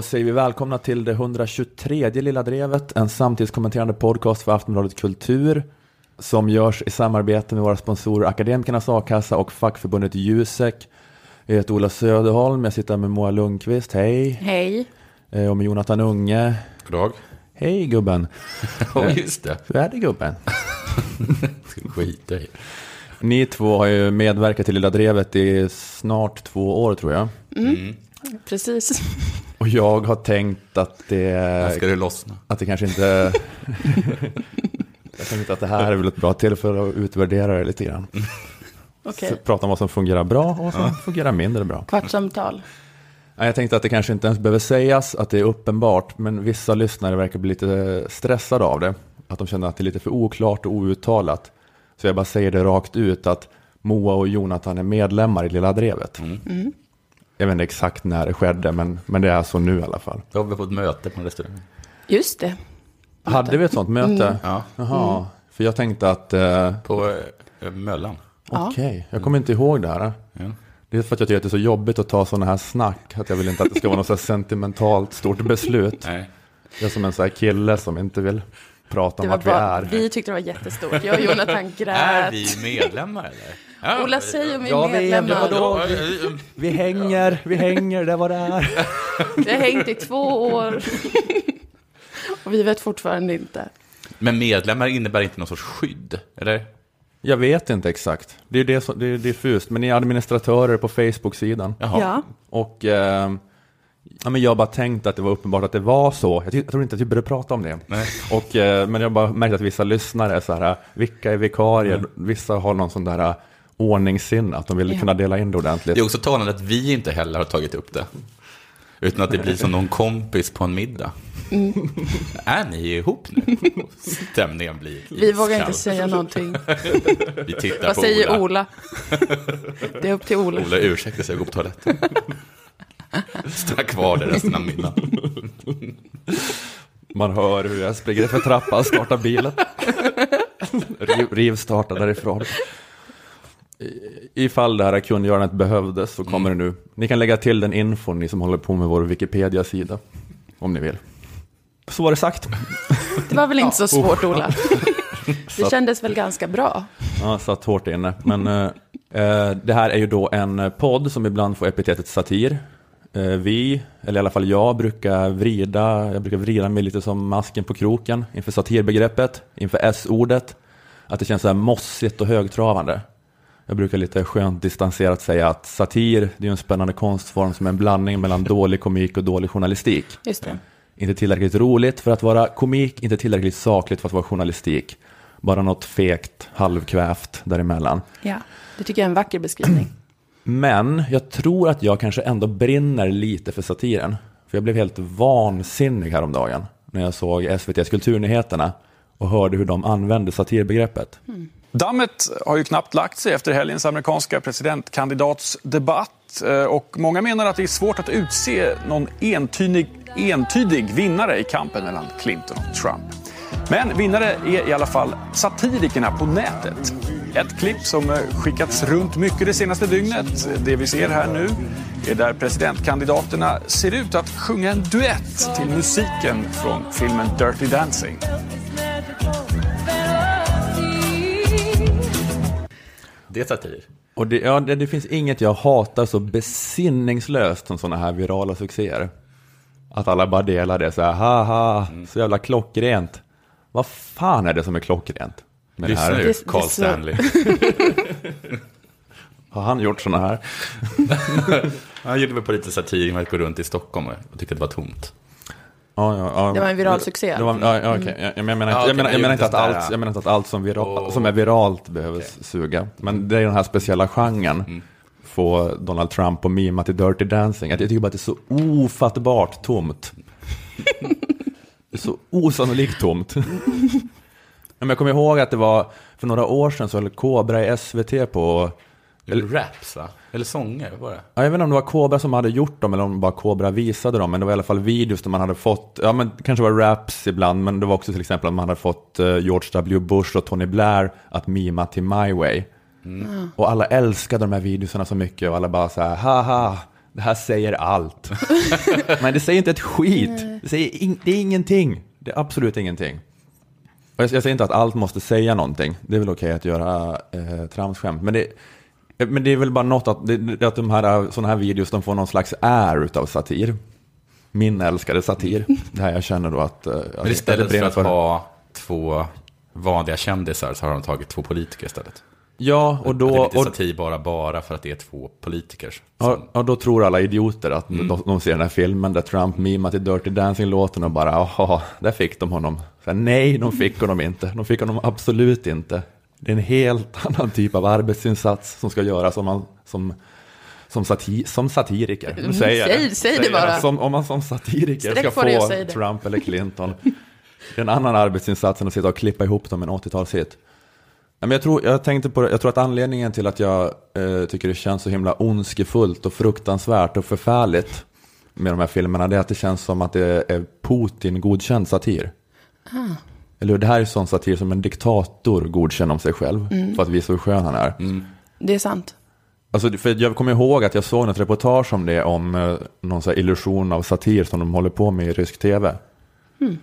Då säger vi välkomna till det 123 Lilla Drevet, en samtidskommenterande podcast för Aftonbladet Kultur som görs i samarbete med våra sponsorer Akademikernas A-kassa och fackförbundet Jusek. Jag heter Ola Söderholm, jag sitter med Moa Lundqvist, hej. Hej. Eh, Och med Jonathan Unge. God dag. Hej gubben. Ja, just det. Hur är det gubben? Ska skita i. Ni två har ju medverkat till Lilla Drevet i snart två år tror jag. Precis. Och jag har tänkt att det, När ska det lossna? att det kanske inte... jag tänkte att det här är väl ett bra tillfälle att utvärdera det lite grann. Så Prata om vad som fungerar bra och vad som fungerar mindre bra. Kvartssamtal. Jag tänkte att det kanske inte ens behöver sägas att det är uppenbart, men vissa lyssnare verkar bli lite stressade av det. Att de känner att det är lite för oklart och outtalat. Så jag bara säger det rakt ut att Moa och Jonathan är medlemmar i Lilla Drevet. Jag vet inte exakt när det skedde, men, men det är så nu i alla fall. Då har vi fått möte på en restaurang. Just det. Hade vi ett sånt möte? Ja, Jaha, för jag tänkte att, eh, på eh, Möllan. okej, jag kommer inte ihåg det här. Ja. Det är för att jag tycker att det är så jobbigt att ta sådana här snack, att jag vill inte att det ska vara något så här sentimentalt stort beslut. Nej. Jag är som en sån här kille som inte vill prata om Det var vart vi bara, är. vi tyckte det var jättestort. Jag och Jonathan Är grät. vi medlemmar eller? Ja, Ola, säg om vi är vi medlemmar. Ja, ja, ja. Vi hänger, vi hänger, det var det är. Vi har hängt i två år. Och vi vet fortfarande inte. Men medlemmar innebär inte någon sorts skydd, eller? Jag vet inte exakt. Det är, det som, det är diffust, men ni är administratörer på Facebook-sidan. Jaha. Ja. Och eh, ja, men jag har bara tänkt att det var uppenbart att det var så. Jag, jag tror inte att vi började prata om det. Nej. Och, eh, men jag har bara märkt att vissa lyssnare är så här, vilka är vikarier? Vissa har någon sån där eh, ordningssinne, att de vill Ja. kunna dela in det ordentligt. Det är också talande att vi inte heller har tagit upp det. Utan att det blir som någon kompis på en middag. Är ni ihop nu? Stämningen blir Vi vågar iskall. inte säga någonting. Vi tittar Vad på säger Ola. Ola? Det är upp till Ola. Ola ursäkta sig, jag går på toaletten. Stanna kvar där resten av middagen. Man hör hur jag springer för trappan, startar bilen. Riv, rivstartar därifrån. I- Ifall det här kungörandet behövdes så kommer det nu. Ni kan lägga till den infon, ni som håller på med vår Wikipedia-sida. Om ni vill. Så var det sagt. Det var väl inte så svårt, Ola? Det kändes väl ganska bra. Ja, satt hårt inne. Men eh, eh, det här är ju då en eh, podd som ibland får epitetet satir. Eh, vi, eller i alla fall jag, brukar vrida, jag brukar vrida mig lite som masken på kroken inför satirbegreppet, inför S-ordet. Att det känns så här mossigt och högtravande. Jag brukar lite skönt distanserat säga att satir, det är en spännande konstform som är en blandning mellan dålig komik och dålig journalistik. Just det. Inte tillräckligt roligt för att vara komik, inte tillräckligt sakligt för att vara journalistik. Bara något fegt, halvkvävt däremellan. Ja, det tycker jag är en vacker beskrivning. Men jag tror att jag kanske ändå brinner lite för satiren. För jag blev helt vansinnig häromdagen när jag såg SVTs Kulturnyheterna och hörde hur de använde satirbegreppet. Dammet har ju knappt lagt sig efter helgens amerikanska presidentkandidatsdebatt. Eh, och många menar att det är svårt att utse någon entydig, entydig vinnare i kampen mellan Clinton och Trump. Men vinnare är i alla fall satirikerna på nätet. Ett klipp som eh, skickats runt mycket det senaste dygnet, det vi ser här nu, är där presidentkandidaterna ser ut att sjunga en duett till musiken från filmen Dirty Dancing. Det är satir. Och det, ja, det, det finns inget jag hatar så besinningslöst som sådana här virala succéer. Att alla bara delar det så här, haha, så jävla klockrent. Vad fan är det som är klockrent? Med det Lyssna här? Det- det Carl är så- Stanley. Har han gjort sådana här? Han gjorde väl på lite satir med att gå runt i Stockholm och tyckte det var tomt. Ja, ja, ja. Det var en viral succé. Det var, ja, ja, okej. jag, jag, menar, inte- Ja, jag, menar, jag, menar inte att allt, jag menar inte att allt som, vira, Oh. som är viralt behöver suga. Men det är den här speciella genren. Mm. Få Donald Trump och mima till Dirty Dancing. Jag tycker bara att det är så ofattbart tomt. det är så osannolikt tomt. Men jag kommer ihåg att det var för några år sedan så höll Kobra i SVT på Eller raps va? Eller sånger, var det? Ja, jag vet inte om det var Kobra som hade gjort dem eller om bara Kobra visade dem. Men det var i alla fall videos där man hade fått, ja men kanske var raps ibland, men det var också till exempel att man hade fått eh, George W. Bush och Tony Blair att mima till My Way. Och alla älskade de här videorna så mycket och alla bara så här, haha, Det här säger allt. Men det säger inte ett skit. Det, säger in, det är ingenting. Det är absolut ingenting. Och jag, jag säger inte att allt måste säga någonting. Det är väl okej att göra eh, tramsskämt. Men det, men det är väl bara något att, att de här, sådana här videos de får någon slags är utav satir. Min älskade satir. Det här jag känner då att... eh, Men istället för att ha två vanliga kändisar så har de tagit två politiker istället. Ja, och Att det är då... lite Och, satir bara, bara för att det är två politiker. Ja, Som, ja, då tror alla idioter att de, de ser den här filmen där Trump mimar till Dirty Dancing-låten och bara, jaha, där fick de honom. Så här, nej, de fick honom inte. De fick honom absolut inte. Det är en helt annan typ av arbetsinsats som ska göras om man som, som, sati, som satiriker. Nu säger Säg- säg det bara. Som, om man som satiriker Sträck ska få. Trump eller Clinton. Det är en annan arbetsinsats än att sitta och klippa ihop dem en 80-talshit. Nej, men jag, tror, jag tänkte på det, jag tror att anledningen till att jag eh, tycker det känns så himla ondskefullt och fruktansvärt och förfärligt med de här filmerna, det är att det känns som att det är Putin godkänd satir. Eller hur? Det här är sån satir som en diktator godkänner om sig själv, för att visa hur skön han är. Det är sant. Alltså, för jag kommer ihåg att jag såg något reportage om det, om eh, någon så här illusion av satir som de håller på med i rysk tv.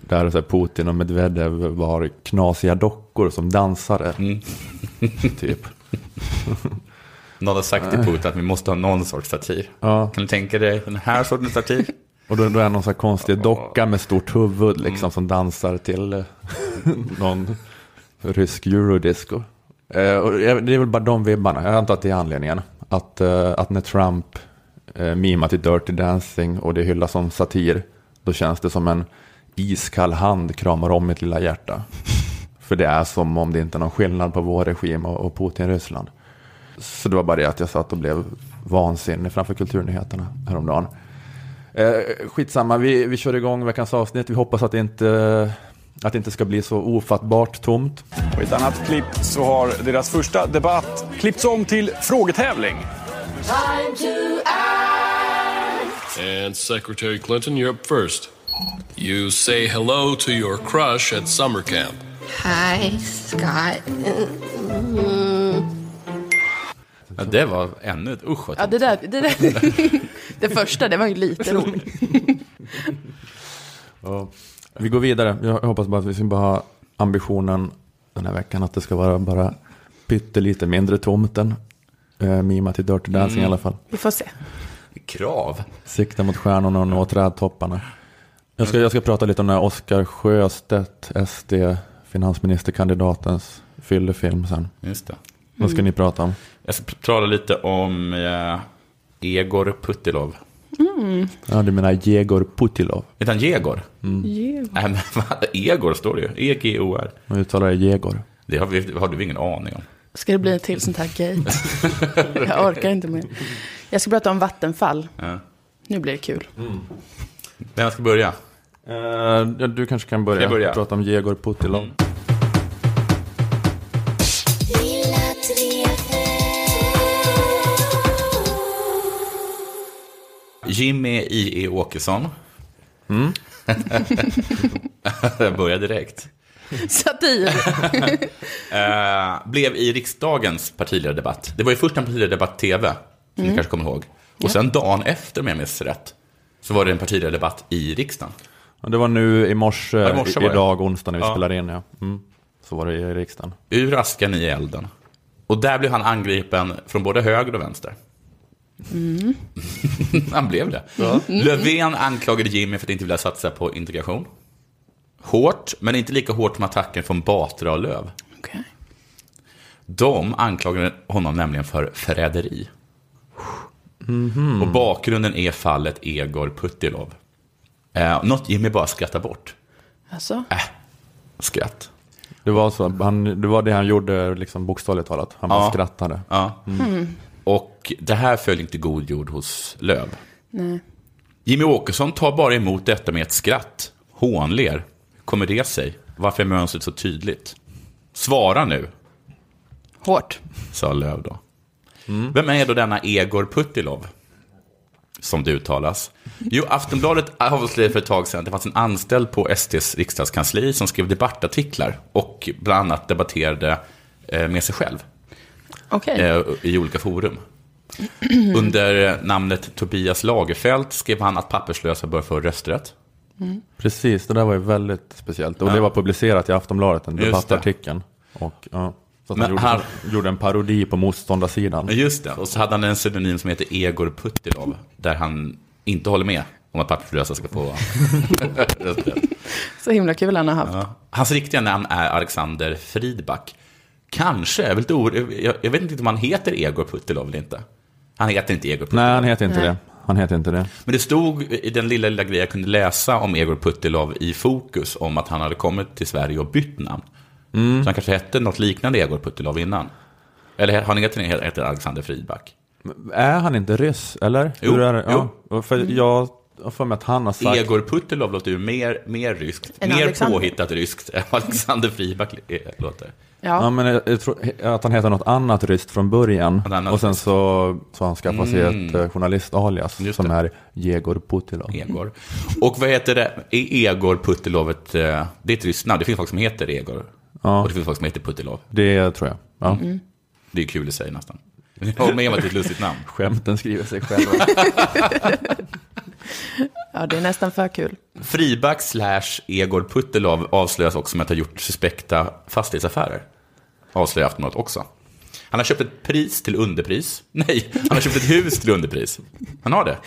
Där så här, Putin och Medvedev var knasiga dockor som dansade. typ. någon har sagt till Putin att vi måste ha någon sorts satir. Ja. Kan du tänka dig den här sortens satir? Och då, är det någon så här konstig docka med stort huvud liksom, som dansar till eh, någon rysk eurodisco. Eh, och det är väl bara de vibbarna, jag antar att det är anledningen. Att, eh, att när Trump eh, mimar till Dirty Dancing och det hyllas som satir, då känns det som en iskall hand kramar om mitt lilla hjärta. För det är som om det inte är någon skillnad på vår regim och, och Putin-Ryssland. Så det var bara det att jag satt och blev vansinnig framför kulturnyheterna häromdagen. Eh, skitsamma, vi, vi kör igång veckans avsnitt. Vi hoppas att det inte, att det inte ska bli så ofattbart tomt. Och I ett annat klipp så har deras första debatt klippts om till frågetävling. And Secretary Clinton, you're up first. You say hello to your crush at summer camp. Hi, Scott. Ja, det var ännu ett usch Ja, det där, det där. det första, det var ju lite roligt. Ja. Vi går vidare. Jag hoppas bara att vi ska bara ha ambitionen den här veckan att det ska vara bara pyttelite mindre tomt än eh, Mima till Dirty Dancing i alla fall. Vi får se. Krav. Sikta mot stjärnorna och nå trädtopparna. Jag ska, jag ska prata lite om den här Oskar Sjöstedt, SD, finansministerkandidatens fyllefilm sen. Just det. Vad ska ni prata om? Jag ska tala lite om eh, Egor Putilov. Ja, du menar Jegor Putilov. Heter han Jegor? Men vad? Egor står det ju. E-G-O-R. Man uttalar det Jegor. Det har, vi, har du ingen aning om. Ska det bli ett till sånt här gate? Jag orkar inte mer. Jag ska prata om Vattenfall. Ja. Nu blir det kul. Vem ska börja? Ja, du kanske kan börja, Ska jag börja? prata om Jegor Putilov. Jimmy I.E. Åkesson. jag börjar direkt. Satir. Eh, blev i riksdagens partiledardebatt. Det var ju först en partiledardebatt tv, som ni kanske kommer ihåg. Och sen dagen efter, om jag minns rätt, så var det en partiledardebatt i riksdagen. Ja, det var nu i morse, Ja, i morse idag onsdag när vi Ja. spelade in. Ja. Mm. Så var det i riksdagen. Ur askan i elden. Och där blev han angripen från både höger och vänster. han blev det. Löfven anklagade Jimmy för att inte vilja satsa på integration. Hårt, men inte lika hårt som attacken från Batra och Löv. Okej. De anklagade honom nämligen för förräderi. Mhm. Och bakgrunden är fallet Egor Putilov. Eh, något Jimmy bara skrattar bort. Alltså, Äh, skratt. Det var, så, han, det var det han gjorde liksom bokstavligt talat. Han bara Ja. skrattade. Ja. Och det här föll inte god jord hos Löv. nej. Jimmy Åkesson tar bara emot detta med ett skratt. Hånler. Kommer det sig? Varför är mönstret så tydligt? Svara nu, Hårt. sa Löv då. Vem är då denna Egor Putilov? Som det uttalas. Jo, Aftonbladet avslöjade för ett tag sedan att det fanns en anställd på SDs riksdagskansli som skrev debattartiklar och bland annat debatterade eh, med sig själv Okej. eh, i olika forum. Under namnet Tobias Lagerfeld skrev han att papperslösa bör få rösträtt. Precis, det där var ju väldigt speciellt. Och det var publicerat i Aftonbladet, den debattartikeln. Och, ja, så han gjorde, han- gjorde en parodi på motståndarsidan. Just det, och så hade han en pseudonym som heter Egor Puttilov, där han inte håller med om att papperslösa ska få rösträtt. Så himla kul han har haft. Ja. Hans riktiga namn är Alexander Fridback. Kanske, jag, vet inte om han heter Egor Puttilov eller inte. Han heter inte Egor Puttilov. Nej, han heter inte Nej. det. Han heter inte det. Men det stod i den lilla, lilla grejen jag kunde läsa om Egor Puttilov i Fokus om att han hade kommit till Sverige och bytt namn. Mm. Så han kanske hette något liknande Egor Puttilov innan. Eller har han heter, heter Alexander Fridback? Är han inte ryss, eller? Jo, Hur är det? jo. Ja, för jag har för mig att han har sagt... Egor Puttilov låter ju mer, mer ryskt, Än mer Alexander. påhittat ryskt än Alexander Fridback eh, låter. Ja, Ja. men jag, jag tror att han heter något annat ryskt från början. Och sen så, så har han skaffat sig ett eh, journalist-alias som är Jegor Putilov. Egor. Och vad heter det? Är Egor Puttilov ett, eh, det är ett ryskt namn. Det finns folk som heter Egor. Ja. Och det finns folk som heter Puttilov. Det tror jag. Ja. Det är kul i sig nästan. Jag håller med om att det är ett lustigt namn. Skämten skriver sig själva. ja, det är nästan för kul. Friback slash Egor Puttilov avslöjas också med att ha gjort suspekta fastighetsaffärer. Avslöjar Aftonbladet också. Han har köpt ett pris till underpris. Nej, han har köpt ett hus till underpris. Han har det.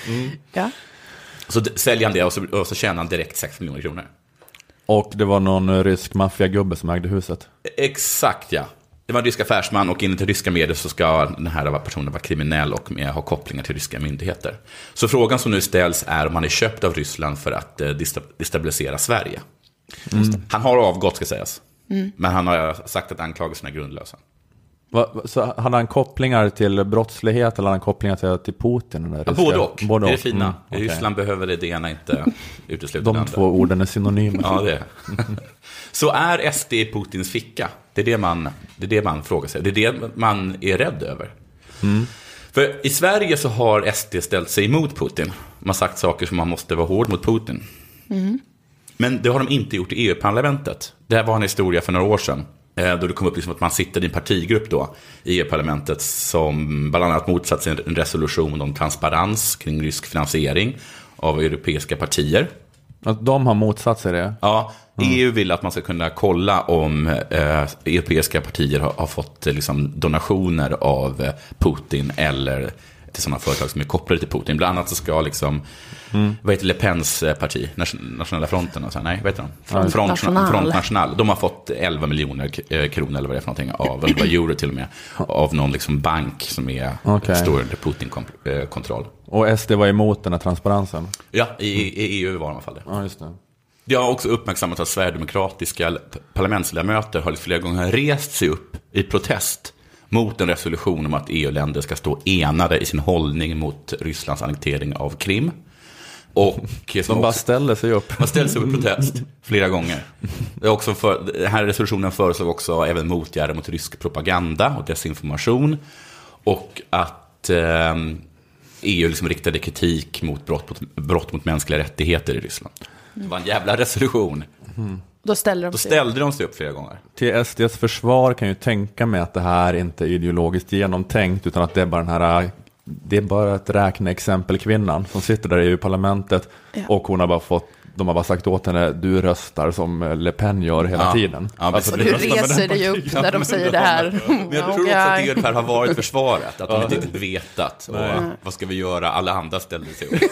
Ja. Så säljer han det och så, och så tjänar han direkt 6 miljoner kronor. Och det var någon rysk maffiagubbe som ägde huset. Exakt ja. Det var en rysk affärsman och enligt ryska medier så ska den här personen vara kriminell och ha kopplingar till ryska myndigheter. Så frågan som nu ställs är om han är köpt av Ryssland för att eh, desta- destabilisera Sverige. Han har avgått ska sägas. Men han har sagt att anklagelserna är grundlösa. Va, va- så hade han kopplingar till brottslighet eller hade han kopplingar till, till Putin? Där Ja, både och. Både det är och. det fina. Mm, okej. Ryssland behöver det, det ena inte utesluter det De andra. två orden är synonyma. Ja, det är. Så är SD i Putins ficka? Det är det man, det är det man frågar sig. Det är det man är rädd över. För i Sverige så har SD ställt sig emot Putin. Man har sagt saker som man måste vara hård mot Putin. Men det har de inte gjort i EU-parlamentet. Det här var en historia för några år sedan. Eh, Då det kom upp liksom att man sitter i en partigrupp då i EU-parlamentet som bland annat motsatt sig en resolution om transparens kring rysk finansiering av europeiska partier. Att de har motsatt sig det. Ja, EU vill att man ska kunna kolla om eh, europeiska partier har, har fått eh, liksom, donationer av eh, Putin eller till sådana företag som är kopplade till Putin. Bland annat så ska liksom, vad heter Le Pens eh, parti, Nation- Nationella fronten, och så, här, nej, vad heter de? Front Front, National. Front National. De har fått 11 miljoner eh, kronor, eller vad det är för någonting, av, eller euro till och med, av någon liksom bank som är, Okej. står under Putin-kontroll. Och SD var emot den här transparensen. Ja, i, i EU var de i alla fall det. Ja, just det. Det har också uppmärksammat att sverigedemokratiska parlamentsledamöter har flera gånger rest sig upp i protest mot en resolution om att EU-länder ska stå enade i sin hållning mot Rysslands annektering av Krim. Och De bara ställer sig upp. man ställer sig upp i protest flera gånger. Det är också för, den här resolutionen föreslog också även motgärder mot rysk propaganda och desinformation. Och att eh, EU liksom riktade kritik mot brott, mot brott mot mänskliga rättigheter i Ryssland. Det var en jävla resolution. Då ställer de Då sig. ställde de sig upp flera gånger. Till SDs försvar kan jag ju tänka mig att det här inte är ideologiskt genomtänkt utan att det är bara den här det är bara ett räkneexempel kvinnan som sitter där i EU-parlamentet Ja. och hon har bara fått de har bara sagt åt henne, du röstar som Le Pen gör hela Ja. tiden. Ja, alltså, du reser dig upp när de säger det här. Men jag tror också att det här har varit försvaret. Att de inte riktigt vetat. Och, vad ska vi göra? Alla andra ställde sig upp.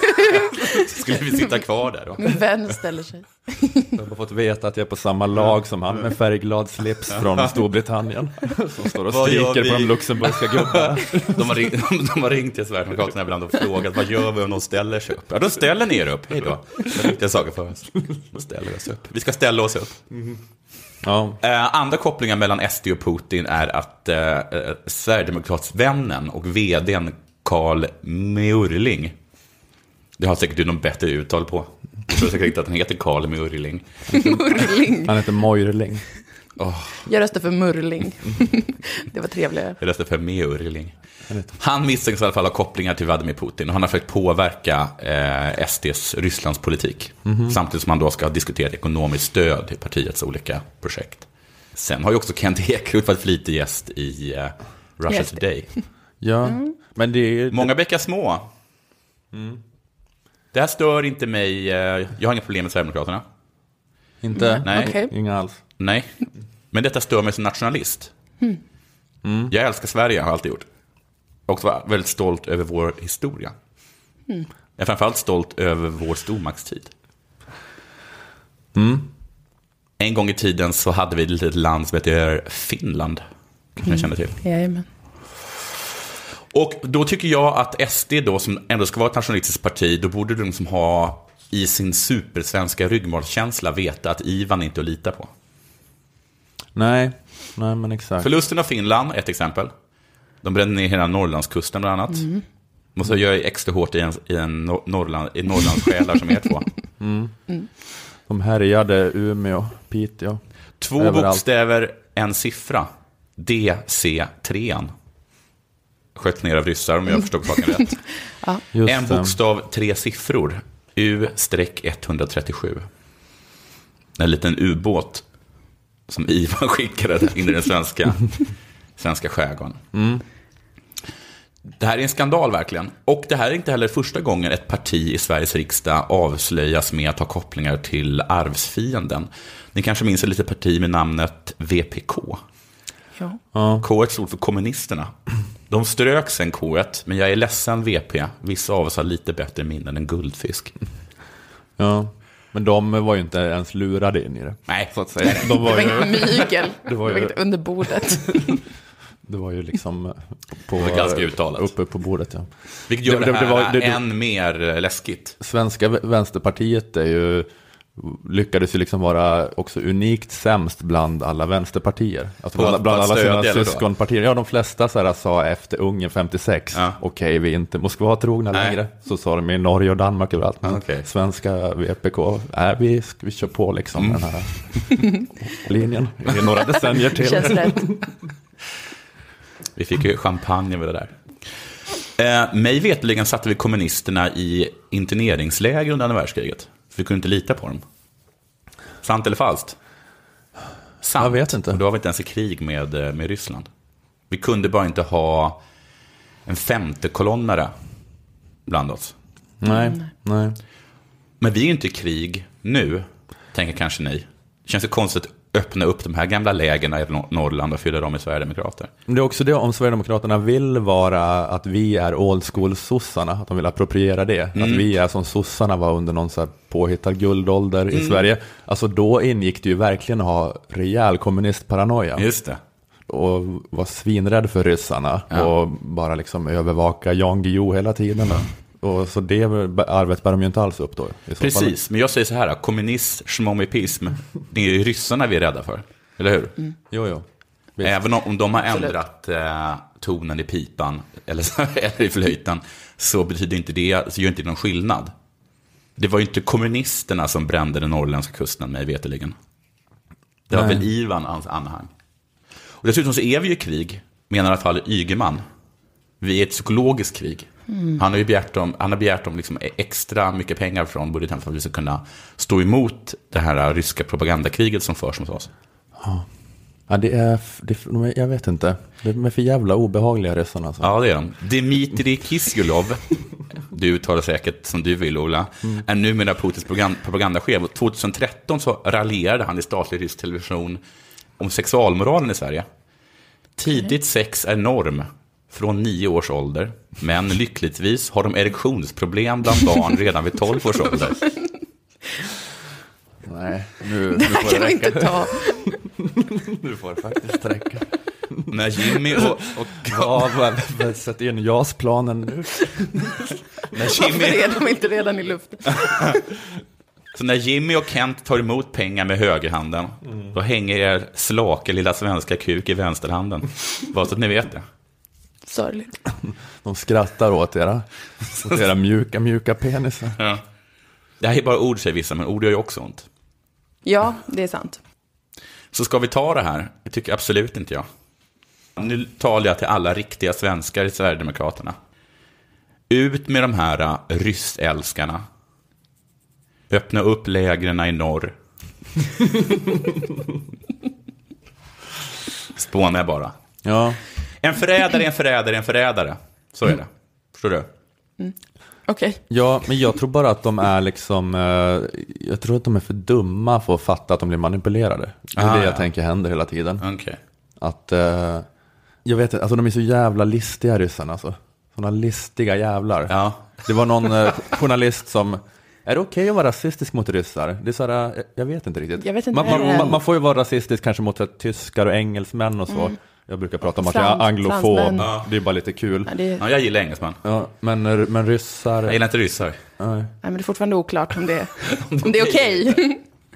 Skulle vi sitta kvar där då? Min vän ställer sig. De har fått veta att jag är på samma lag som han med färgglad slips från Storbritannien. Som står och skriker på de luxemburgska gubbarna. De har, ringt, de har ringt till Sverigedemokraterna ibland och frågat vad gör vi om de ställer sig upp? Ja, då ställer ni er upp. Hej då. Det är viktiga saker för oss. Då ställer vi oss upp. Vi ska ställa oss upp. Ja, Eh, andra kopplingar mellan SD och Putin är att eh, eh, Sverigedemokratsvännen och vdn Carl Meurling, det har säkert du någon bättre uttal på. Jag tror säkert inte att han heter Carl Meurling. Murling. han heter Moirling. Jag röstar för Murling. Det var trevligare. Jag läste för Meurling. Han misstänks i alla fall ha kopplingar till Vladimir Putin och han har försökt påverka eh, SDs Rysslandspolitik. Samtidigt som han då ska ha diskuterat ekonomiskt stöd till partiets olika projekt. Sen har ju också Kent Ekeroth varit flitig gäst i eh, Russia. Today. Ja, men det är Många bäckar små. Det här stör inte mig. eh, Jag har inga problem med Sverigedemokraterna. inte, Nej. Okej. inga alls. Nej. Men detta stör mig som nationalist. Jag älskar Sverige, har jag alltid gjort. Och var väldigt stolt över vår historia. Jag är framförallt stolt över vår stormaktstid. En gång i tiden så hade vi ett litet land som heter Finland. Kan jag känna till. Jajamän. Och då tycker jag att SD då, som ändå ska vara ett nationalistiskt parti, då borde de som ha i sin supersvenska ryggmärgskänsla veta att Ivan inte är att lita på. Nej, nej men exakt. Förlusten av Finland, ett exempel. De brände ner hela Norrlandskusten bland annat. Måste göra extra hårt i en, i en Nor- Norrland, i Norrlandssjälar som er två. De härjade Umeå, Piteå. Två Överallt. bokstäver, en siffra. DC3. Sköt ner av ryssar om jag förstod saken rätt. Just En bokstav, tre siffror. U-137. En liten ubåt som Ivan skickade in i den svenska, svenska skärgården. Det här är en skandal verkligen. Och det här är inte heller första gången ett parti i Sveriges riksdag avslöjas med att ha kopplingar till arvsfienden. Ni kanske minns ett litet parti med namnet VPK. Ja. K stod för kommunisterna. De strök sen K men jag är ledsen VP. Vissa av oss har lite bättre minnen än guldfisk. Ja. Men de var ju inte ens lurade in i det. Nej, Så att säga. De Det var var inget ju, mygel. Det Det var var ju- under bordet. det var ju liksom på, var ganska uttalat. uppe på bordet. Ja. Vilket gör det, Det- det- det här var- det- det- än mer eh, läskigt. Svenska vänsterpartiet är ju, lyckades ju liksom vara också unikt sämst bland alla vänsterpartier. Alltså bland, bland alla sina syskonpartier. Ja, de flesta så här, sa efter Ungern 56, Ja. okej, vi är inte Moskva-trogna längre. Så sa de i Norge och Danmark överallt. Men Okej. svenska VPK, nej, vi, vi kör på liksom Mm. den här linjen i några decennier till. Känns rätt. Vi fick ju champagne över det där. Eh, mig veterligen satte vi kommunisterna i interneringsläger under andra världskriget. För vi kunde inte lita på dem. Sant eller falskt? Sant. Jag vet inte. Och då var vi inte ens i krig med, eh, med Ryssland. Vi kunde bara inte ha en femte kolonnare bland oss. Nej, nej. Men vi är ju inte i krig nu, tänker kanske ni. Det känns ju konstigt öppna upp de här gamla lägena i Nor- Norrland och fylla dem med Sverigedemokrater. Men det är också det om Sverigedemokraterna vill vara att vi är old school-sossarna, att de vill appropriera det. Att Mm. vi är som sossarna var under någon så här påhittad guldålder Mm. i Sverige. Alltså då ingick det ju verkligen att ha rejäl kommunistparanoia. Just det. Och vara svinrädd för ryssarna Ja. och bara liksom övervaka Jan Guillou hela tiden. Och så det arvet bär de ju inte alls upp då. fall. Precis, men jag säger så här, kommunism, schmomipism, det är ju ryssarna vi är rädda för. Eller hur? Jo, jo. Visst. Även om, de har ändrat eh, tonen i pipan eller, eller i flöjten så betyder inte det, så gör inte det någon skillnad. Det var ju inte kommunisterna som brände den norrländska kusten, mig veterligen. Det var Nej. väl Ivan hans anhang. Och dessutom så är vi ju i krig, menar i alla fall Ygeman. Vi är ett psykologiskt krig. Han har ju begärt om, han har begärt om liksom extra mycket pengar från budgeten för att vi ska kunna stå emot det här ryska propagandakriget som förs mot oss. Ja, det är, f- det, är- de är- jag vet inte. De är för jävla obehagliga ryssarna. Alltså. Ja, det är de. Dmitrij Kisjulov, du uttalar säkert som du vill, Ola, är numera Putins propagandachef. Och 2013 så raljerade han i statlig rysk television om sexualmoralen i Sverige. Tidigt sex är norm från nio års ålder, men lyckligtvis har de erektionsproblem bland barn redan vid 12 års ålder. Nej, nu, nu får det du inte räcka. ta. Nu får det faktiskt räcka. När Jimmy och, och Ja, sätt in JAS-planen nu. när Varför Jimmy, är de inte redan i luften? så när Jimmy och Kent tar emot pengar med högerhanden, då hänger er slaka lilla svenska kuk i vänsterhanden. Bara så att ni vet det. Sorgligt. De skrattar åt era, åt era mjuka, mjuka penisar. Ja. Det här är bara ord säger vissa, men ord gör ju också ont. Ja, det är sant. Så ska vi ta det här? Det tycker absolut inte jag. Nu talar jag till alla riktiga svenskar i Sverigedemokraterna. Ut med de här uh, ryssälskarna. Öppna upp lägren i norr. Spånar jag bara. Ja, En förrädare är en förrädare är en förrädare. Så är det. Förstår du? Okej. Ja, men jag tror bara att de är liksom, eh, jag tror att de är för dumma för att fatta att de blir manipulerade. Det är Ah, det jag ja. tänker händer hela tiden. Okej. Att, eh, jag vet inte, alltså de är så jävla listiga ryssarna alltså. Sådana listiga jävlar. Ja. Det var någon eh, journalist som, är det okej att vara rasistisk mot ryssar? Det är så här, jag vet inte riktigt. Jag vet inte man, man, heller. man, man får ju vara rasistisk kanske mot tyskar och engelsmän och så. Jag brukar prata om att jag Frans- är anglofob, fransmän. det är bara lite kul. Ja, det, Ja, jag gillar engelsmän. Ja, men, men ryssar, Jag gillar inte ryssar. nej. nej, men det är fortfarande oklart om det, om det är okej.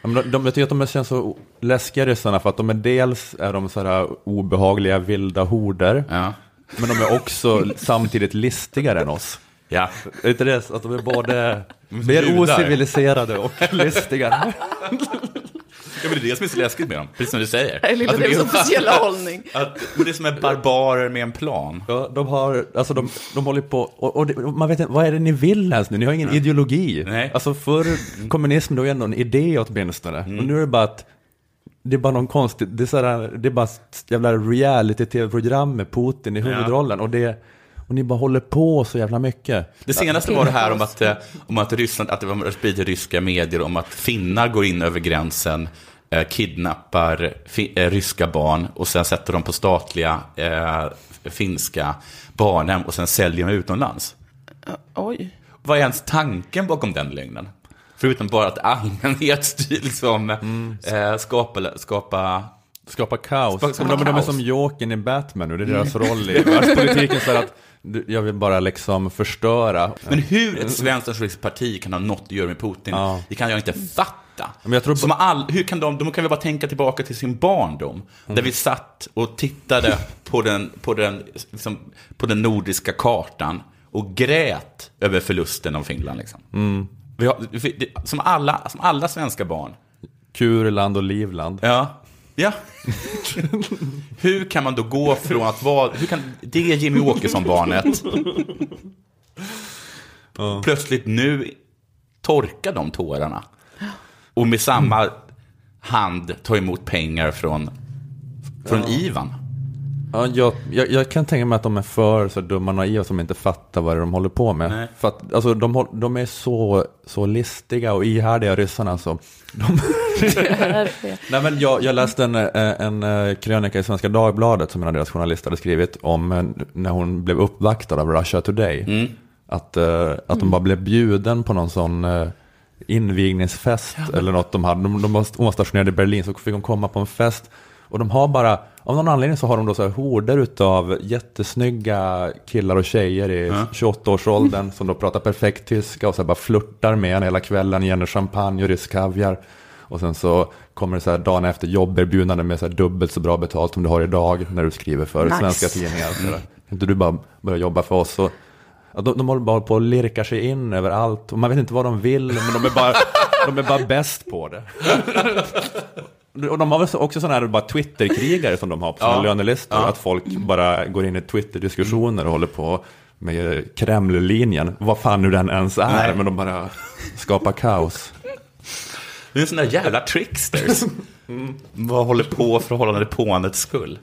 Ja, men de, de, jag tycker att de känns så läskiga ryssarna för att de är dels är de så här obehagliga vilda horder, Ja. men de är också samtidigt listigare än oss. Ja. Är inte det att de är både mer Judar. ociviliserade och listigare? Ja, men det är det som är så läskigt med dem, precis som du säger. Det är lilla Alltså, deras det är- officiella hållning. Att, det är som är barbarer med en plan. Ja, de har, alltså de, de håller på, och, och det, man vet inte, vad är det ni vill ens nu? Ni har ingen ideologi. Nej. Alltså förr, kommunismen, då är ändå en idé åtminstone. Och nu är det bara att, det är bara någon konstig, det är, sådär, det är bara ett jävla reality-tv-program med Putin i huvudrollen. Och, det, och ni bara håller på så jävla mycket. Det senaste var det här om att, eh, om att Ryssland, att det var spritt i ryska medier om att finnar går in över gränsen, eh, kidnappar eh, ryska barn och sen sätter dem på statliga eh, finska barnhem och sen säljer dem utomlands. Oj. Vad är ens tanken bakom den lögnen? Förutom bara att allmänhet styr liksom, eh, skapa, skapa Skapa kaos. Skapa- skapa de, de är kaos. som Jokern i Batman nu, det är deras roll i världspolitiken. Så att jag vill bara liksom förstöra. Men hur ett svenskt nationalistiskt parti kan ha något att göra med Putin, Ja. det kan jag inte fatta. Men jag tror- Som all, hur kan de, de kan väl bara tänka tillbaka till sin barndom, där vi satt och tittade på den, på, den, liksom, på den nordiska kartan och grät över förlusten av Finland. Liksom. Vi har, som, alla, som alla svenska barn. Kurland och Livland. Ja. Ja. hur kan man då gå från att vara, hur kan det Jimmy Åkesson-barnet plötsligt nu torka de tårarna? Och med samma hand ta emot pengar från, från Ivan. Ja, jag, jag, jag kan tänka mig att de är för så dumma och naiva som inte fattar vad de håller på med. Nej. För att alltså, de, de är så, så listiga och ihärdiga ryssarna. Så de, Nej, men jag, jag läste en, eh, en eh, krönika i Svenska Dagbladet som en av deras journalister hade skrivit om eh, när hon blev uppvaktad av Russia Today. Att, eh, att de bara blev bjuden på någon sån invigningsfest eller något de hade. De, de var, hon var stationerad i Berlin så fick de komma på en fest. Och de har bara, av någon anledning så har de då så här horder utav jättesnygga killar och tjejer i 28-årsåldern som då pratar perfekt tyska och så här bara flörtar med en hela kvällen, ger champagne och rysk kaviar. Och sen så kommer det så här dagen efter jobberbjudande med så här dubbelt så bra betalt som du har idag när du skriver för Nice. svenska tidningar. Kan inte du bara börja jobba för oss? Och, ja, de, de håller bara på och lirkar sig in överallt. Och man vet inte vad de vill, men de är bara, de är bara bäst på det. Och de har väl så- också sådana här bara Twitterkrigare som de har på sina Ja. lönelistor. Att folk bara går in i Twitter-diskussioner och håller på med Kreml-linjen. Vad fan nu den ens är, Nej. men de bara skapar kaos. Det är där jävla tricksters. Vad håller på för att hålla det påandets skull.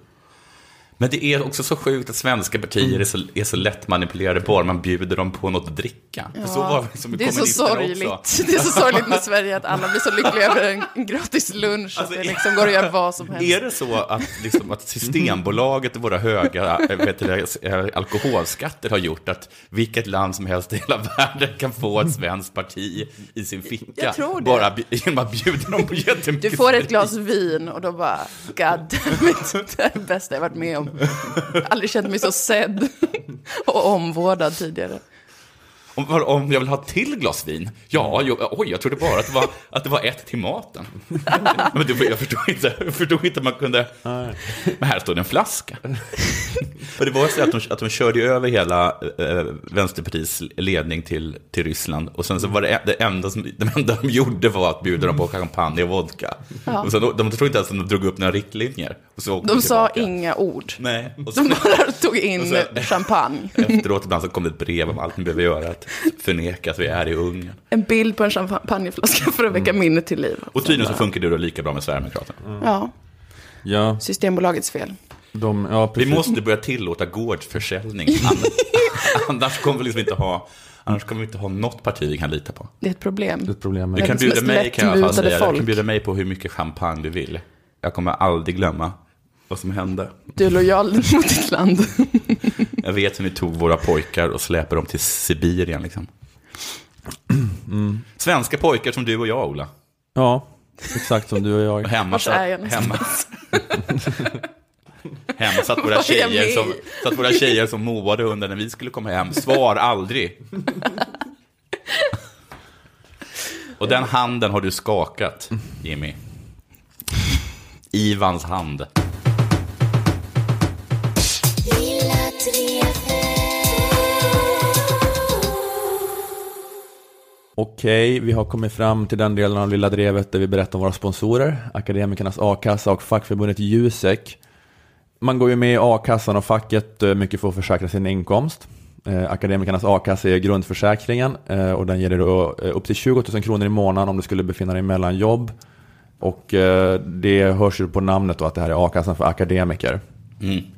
Men det är också så sjukt att svenska partier är så, är så lätt manipulerade bara man bjuder dem på något att dricka. För så var det som med Det är så sorgligt. också. Det är så sorgligt med Sverige att alla blir så lyckliga över en, en gratis lunch. Alltså, att det liksom går att göra vad som helst. Är det så att, liksom, att Systembolaget och våra höga äh, vet du, äh, alkoholskatter har gjort att vilket land som helst i hela världen kan få ett svenskt parti i sin ficka? Jag tror. Bara genom att bjuda dem på jättemycket Du får ett glas vin och då bara, God damn it, det är det bästa jag varit med om. Aldrig känt mig så sedd och omvårdad tidigare. Om, om jag vill ha till glas vin? Ja, jo, oj, jag trodde bara att det var, att det var ett till maten. Men det, jag förstod inte, jag förstod inte att man kunde... Men här står det en flaska. Och det var så att de, att de körde över hela äh, Vänsterpartiets ledning till, till Ryssland. Och sen så var det, det, enda som, det enda de gjorde var att bjuda dem på champagne och vodka. Ja. Och sen, de, de tror inte ens att de drog upp några riktlinjer. Och så De sa inga ord. Nej. Och De sen, bara tog in sen- champagne. efteråt ibland så kom det ett brev om allt ni behöver göra. Att förneka att vi är i Ungern. En bild på en champagneflaska för att väcka minnet till liv. Och tydligen så funkar det då lika bra med Sverigedemokraterna. Ja, Ja, Systembolagets fel. De, ja, Vi måste börja tillåta gårdsförsäljning. Annars, annars kommer vi liksom inte ha, annars kommer vi inte ha något parti vi kan lita på. Det är ett problem. Det är ett problem med Du kan bjuda mig, kan jag säga. Du kan bjuda mig på hur mycket champagne du vill. Jag kommer aldrig glömma vad som hände. Du är lojal mot ditt land. Jag vet hur ni tog våra pojkar och släpade dem till Sibirien. Liksom. Mm. Svenska pojkar som du och jag, Ola. Ja, exakt som du och Och jag. hemma Vart satt, är jag någonstans? hemma, hemma satt våra, tjejer som, satt våra tjejer som moade under när vi skulle komma hem. Svar aldrig. Och den handen har du skakat, Jimmy. Ivans hand. Okej, vi har kommit fram till den delen av Lilla Drevet där vi berättar om våra sponsorer, Akademikernas A-kassa och fackförbundet Jusek. Man går ju med i a-kassan och facket eh, mycket för att försäkra sin inkomst. Eh, Akademikernas a-kassa är grundförsäkringen eh, och den ger dig då upp till 20 000 kronor i månaden om du skulle befinna dig mellan jobb. Och det hörs ju på namnet då att det här är a-kassan för akademiker.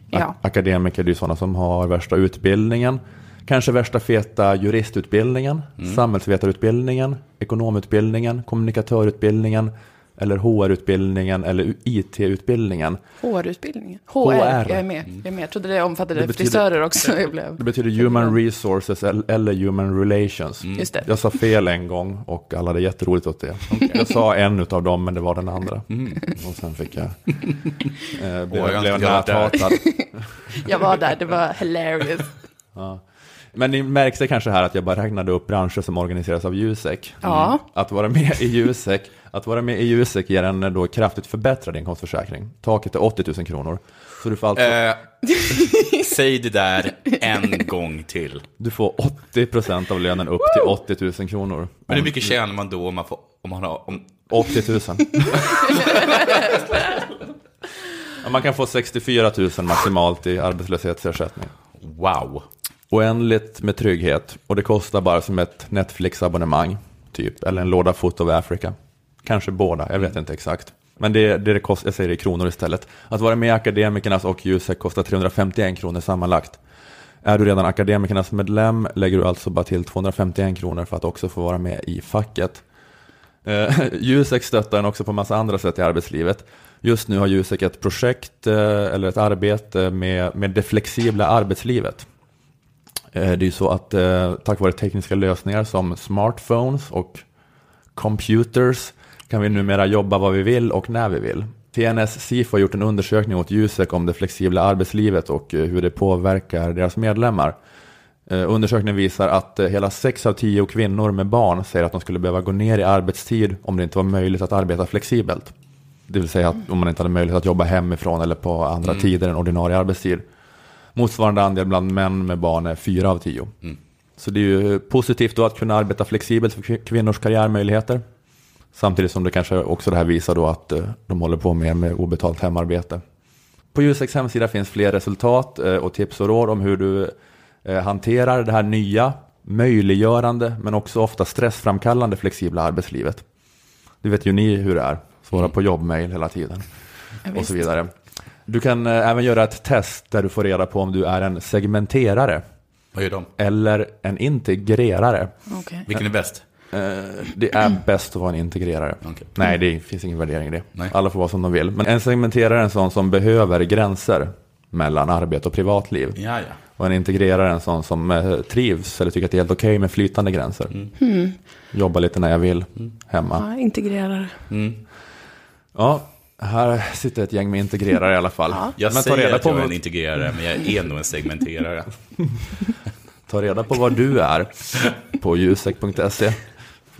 Ja. Akademiker det är ju sådana som har värsta utbildningen. Kanske värsta feta juristutbildningen, samhällsvetarutbildningen, ekonomutbildningen, kommunikatörutbildningen eller HR-utbildningen eller IT-utbildningen. HR-utbildningen. HR, HR. jag är med. Jag är med. Jag trodde det omfattade Det betyder- frisörer också. Jag blev... Det betyder human resources el- eller human relations. Just det. Jag sa fel en gång och alla hade jätteroligt åt det. Jag sa en av dem men det var den andra. Och sen fick jag... Eh, blev, Åh, jag blev näthatad. Jag var där, det var hilarious. Men ni märkte kanske här att jag bara räknade upp branscher som organiseras av Jusek. Ja. Att vara med i Jusek, att vara med i Jusek ger en eh, då kraftigt förbättrad inkomstförsäkring. Taket är 80 000 kronor. Så du får alltså, Eh, säg det där en gång till. du får 80% av lönen upp till 80 000 kronor. Men hur mycket tjänar man då om man, får, om man har... Om, 80 000. Ja, Man kan få 64 000 maximalt i arbetslöshetsersättning. wow. Oändligt med trygghet och det kostar bara som ett Netflix-abonnemang, typ. Eller en låda Foot of Africa. Kanske båda, jag vet inte exakt. Men det, det, det kostar, jag säger det i kronor istället. Att vara med i Akademikernas och Jusek kostar 351 kronor sammanlagt. Är du redan Akademikernas medlem lägger du alltså bara till 251 kronor för att också få vara med i facket. Eh, Jusek stöttar en också på massa andra sätt i arbetslivet. Just nu har Jusek ett projekt eh, eller ett arbete med, med det flexibla arbetslivet. Eh, Det är ju så att eh, tack vare tekniska lösningar som smartphones och computers kan vi numera jobba vad vi vill och när vi vill. TNS SIFO har gjort en undersökning åt Jusek om det flexibla arbetslivet och eh, hur det påverkar deras medlemmar. Undersökningen visar att hela 6 av 10 kvinnor med barn säger att de skulle behöva gå ner i arbetstid om det inte var möjligt att arbeta flexibelt. Det vill säga att om man inte hade möjlighet att jobba hemifrån eller på andra tider än ordinarie arbetstid. Motsvarande andel bland män med barn är 4 av 10. Så det är ju positivt då att kunna arbeta flexibelt för kvin- kvinnors karriärmöjligheter. Samtidigt som det kanske också det här visar då att eh, de håller på mer med obetalt hemarbete. På Juseks hemsida finns fler resultat eh, och tips och råd om hur du eh, hanterar det här nya, möjliggörande men också ofta stressframkallande flexibla arbetslivet. Det vet ju ni hur det är, svara på jobbmail hela tiden och så vidare. Du kan eh, även göra ett test där du får reda på om du är en segmenterare Vad gör de? eller en integrerare. Okej. Vilken är bäst? Eh, Det är bäst att vara en integrerare. Okej. Nej, det finns ingen värdering i det. Nej. Alla får vara som de vill. Men en segmenterare är en sån som behöver gränser mellan arbete och privatliv. Ja, ja. Och en integrerare är en sån som eh, trivs eller tycker att det är helt okej med flytande gränser. Jobbar lite när jag vill, hemma. Ja, integrerar. Ja, här sitter ett gäng med integrerare i alla fall. Jag Men ta säger reda, att på, jag är en integrerare, men jag är nog en segmenterare. ta reda på vad du är på ljusek.se.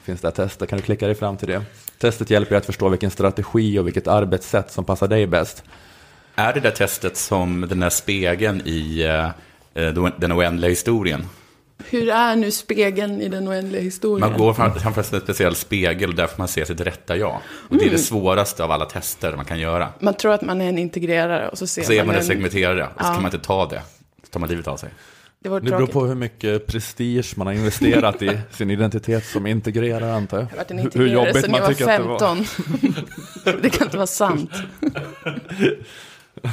Finns det här testet, kan du klicka dig fram till det. Testet hjälper dig att förstå vilken strategi och vilket arbetssätt som passar dig bäst. Är det där testet som den där spegeln i eh, eh, den oändliga historien? Hur är nu spegeln i den oändliga historien? Man går fram- framför en speciell spegel och där får man se sitt rätta jag. Och det är det svåraste av alla tester man kan göra. Man tror att man är en integrerare och så ser Så är man man en en... segmenterare, och så Ja. kan man inte ta det. Så tar man livet av sig. Det var Det beror på hur mycket prestige man har investerat i sin identitet som integrerare antar jag. Jag har varit en Hur- integrerare sedan jag var 15. det var. det kan inte vara sant.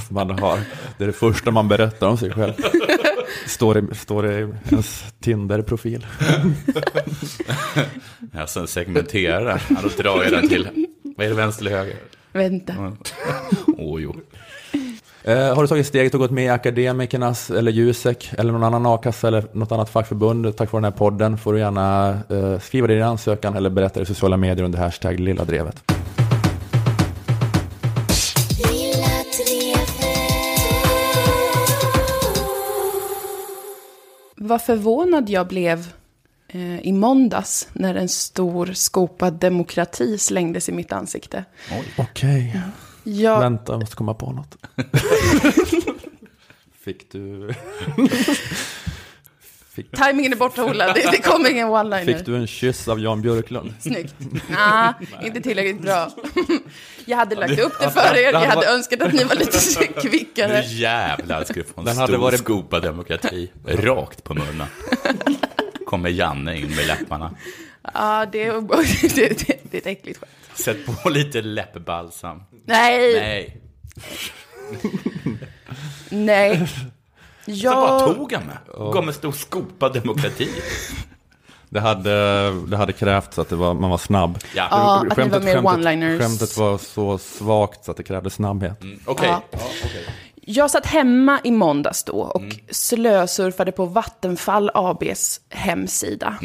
som man har. Det är det första man berättar om sig själv. Står i, står i ens Tinder-profil. Jag sen segmenterar. Ja, då drar jag den till, vad är det, vänster eller höger? Vänta. Åh, jo. Eh, har du tagit steget och gått med i Akademikernas eller Jusek eller någon annan a-kassa eller något annat fackförbund tack vare den här podden får du gärna eh, skriva det i din ansökan eller berätta i sociala medier under hashtag Lilla Drevet. Vad förvånad jag blev eh, i måndags när en stor skopad demokrati slängdes i mitt ansikte. Okej, Jag, vänta jag måste komma på något. Fick du, Timingen är borta, Ola. Det, det kommer ingen one-liner. fick du en kyss av Jan Björklund? Snyggt. Nej, inte tillräckligt bra. Jag hade lagt upp det för er. Jag hade önskat att ni var lite Nu kvickare. jävlar ska du få en Den stor hade varit- skopa demokrati. Rakt på munnen. Kommer Janne in med läpparna. Ja, det, är- det, det, det är ett äckligt skämt. Sätt på lite läppbalsam. Nej, Nej, nej. Så vad Jag, tog han med? Gav med stor skopa demokrati. Det hade, det hade krävts att det var, man var snabb. Ja, Ja, att ni var mer skämtet, one-liners. skämtet var så svagt så att det krävde snabbhet. okej. Ja. jag satt hemma i måndags då och slösurfade på Vattenfall ABs hemsida.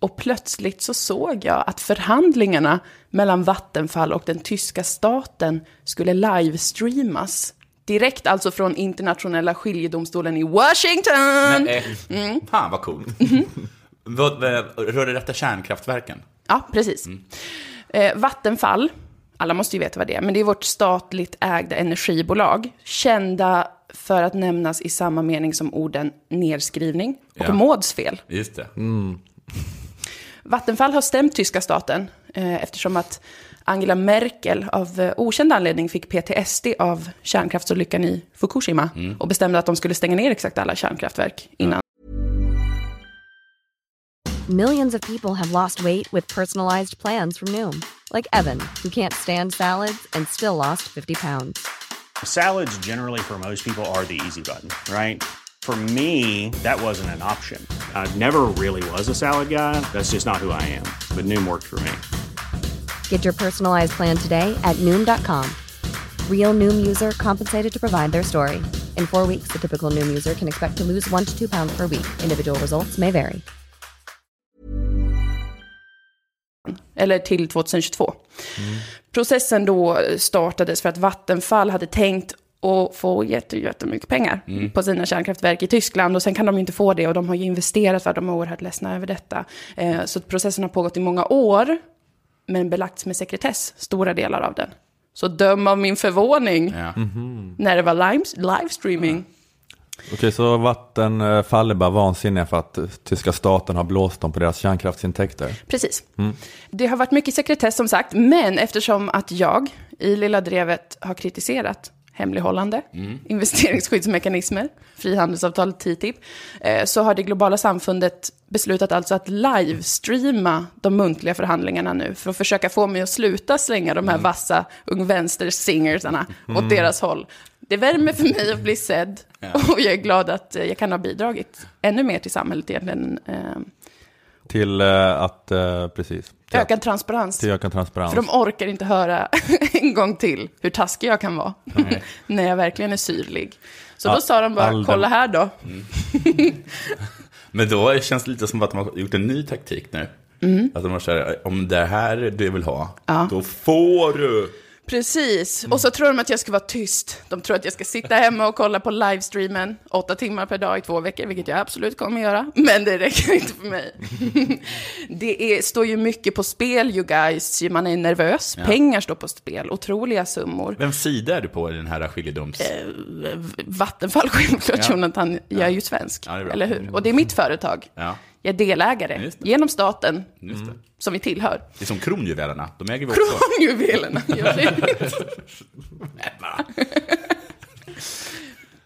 Och plötsligt så såg jag att förhandlingarna mellan Vattenfall och den tyska staten skulle livestreamas. Direkt alltså från internationella skiljedomstolen i Washington. Nej, Fan vad coolt. Vad, rör det detta kärnkraftverken? Ja, precis. Eh, Vattenfall, alla måste ju veta vad det är, men det är vårt statligt ägda energibolag. Kända för att nämnas i samma mening som orden nedskrivning och Ja. mådsfel. Just det. Vattenfall har stämt tyska staten eh, eftersom att Angela Merkel av eh, okänd anledning fick PTSD av kärnkraftsolyckan i Fukushima och bestämde att de skulle stänga ner exakt alla kärnkraftverk innan Millions of people have lost weight with personalized plans from Noom, like Evan, who can't stand salads and still lost 50 pounds. Salads, generally, for most people, are the easy button, right? For me, that wasn't an option. I never really was a salad guy. That's just not who I am. But Noom worked for me. Get your personalized plan today at Noom.com. Real Noom user compensated to provide their story. In four weeks, the typical Noom user can expect to lose one to two pounds per week. Individual results may vary. eller till 2022. Processen då startades för att Vattenfall hade tänkt att få jätte, jättemycket pengar på sina kärnkraftverk i Tyskland och sen kan de ju inte få det och de har ju investerat för att de är oerhört ledsna över detta. Eh, så att processen har pågått i många år men belagts med sekretess, stora delar av den. Så döm av min förvåning Ja. när det var live, livestreaming. Okej, så Vattenfall är bara vansinniga för att eh, tyska staten har blåst dem på deras kärnkraftsintäkter. Precis. Det har varit mycket sekretess som sagt, men eftersom att jag i Lilla Drevet har kritiserat hemlighållande, investeringsskyddsmekanismer, frihandelsavtal TTIP, eh, så har det globala samfundet beslutat alltså att livestreama de muntliga förhandlingarna nu för att försöka få mig att sluta slänga de här vassa ung vänster-singersarna åt deras håll. Det värmer för mig att bli sedd och jag är glad att eh, jag kan ha bidragit ännu mer till samhället egentligen. Till eh, att, eh, precis, till, ökad transparens. till ökad transparens. För de orkar inte höra en gång till hur taskig jag kan vara. när jag verkligen är syrlig. Så då Ja, sa de bara, all den- kolla här då. Men då känns det lite som att de har gjort en ny taktik nu. Att de har så här, om det här du vill ha, då får du. Precis. Och så tror de att jag ska vara tyst. De tror att jag ska sitta hemma och kolla på livestreamen åtta timmar per dag i två veckor, vilket jag absolut kommer göra. Men det räcker inte för mig. det är, står ju mycket på spel, you guys. Man är nervös. Pengar står på spel. Otroliga summor. Vem sida är du på i den här skiljedoms... Vattenfall självklart, Ja. Jonathan. Jag är ju svensk, Ja, är eller hur? Och det är mitt företag. Ja, Jag är delägare genom staten, som vi tillhör. Det är som kronjuvelerna, de äger vi också. Kronjuvelerna.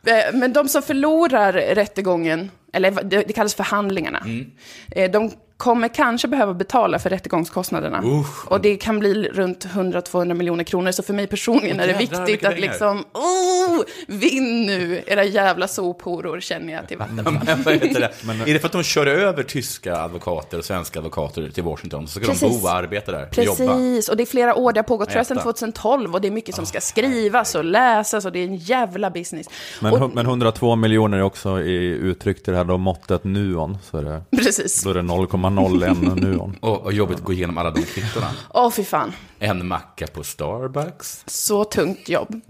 Eh, Men de som förlorar rättegången, eller det det kallas förhandlingarna, Mm. eh, de kommer kanske behöva betala för rättegångskostnaderna. Och det kan bli runt 100-200 miljoner kronor. Så för mig personligen är det Jävlar, viktigt att liksom, oh, vinn nu, era jävla sophoror, känner jag till Vattenfall. Är det för att de kör över tyska advokater och svenska advokater till Washington? Så ska de Precis. bo och arbeta där? och Jobba? Precis, och det är flera år, det har pågått tror jag sedan Äta. 2012 och det är mycket som ska skrivas och läsas och det är en jävla business. Men, och, men 102 miljoner är också i uttryckt i det här då måttet nuon. Så är det, precis. då är det 0,01 nuon. Och, och jobbigt att gå igenom alla de kvittona. Åh, fy fan. En macka på Starbucks. Så tungt jobb.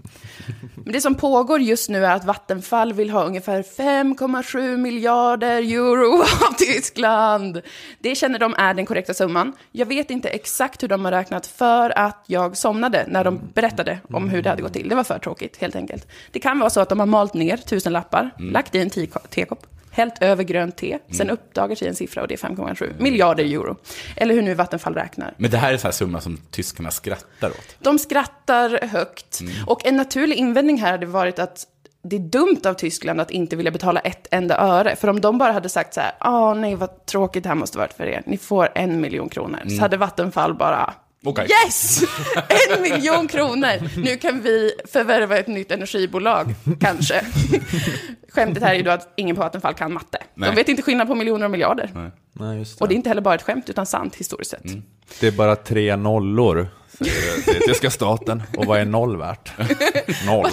Men det som pågår just nu är att Vattenfall vill ha ungefär 5,7 miljarder euro av Tyskland. Det känner de är den korrekta summan. Jag vet inte exakt hur de har räknat för att jag somnade när de berättade om hur det hade gått till. Det var för tråkigt, helt enkelt. Det kan vara så att de har malt ner tusen lappar, lagt i en te- tekopp, hällt över grönt te, sen uppdagar sig en siffra och det är 5,7 miljarder euro. Eller hur nu Vattenfall räknar. Men det här är en sån här summa som tyskarna skrattar åt. De skrattar högt. Och en naturlig invändning här hade varit att det är dumt av Tyskland att inte vilja betala ett enda öre. För om de bara hade sagt så här, åh nej vad tråkigt det här måste varit för er, ni får en miljon kronor. Så hade Vattenfall bara, Okej. yes! En miljon kronor! Nu kan vi förvärva ett nytt energibolag, kanske. Skämtet här är ju då att ingen på Vattenfall kan matte. Nej. De vet inte skillnad på miljoner och miljarder. Nej, just Och det är det. inte heller bara ett skämt, utan sant historiskt sett. det är bara tre nollor, säger det tyska staten. Och vad är noll värt? Noll.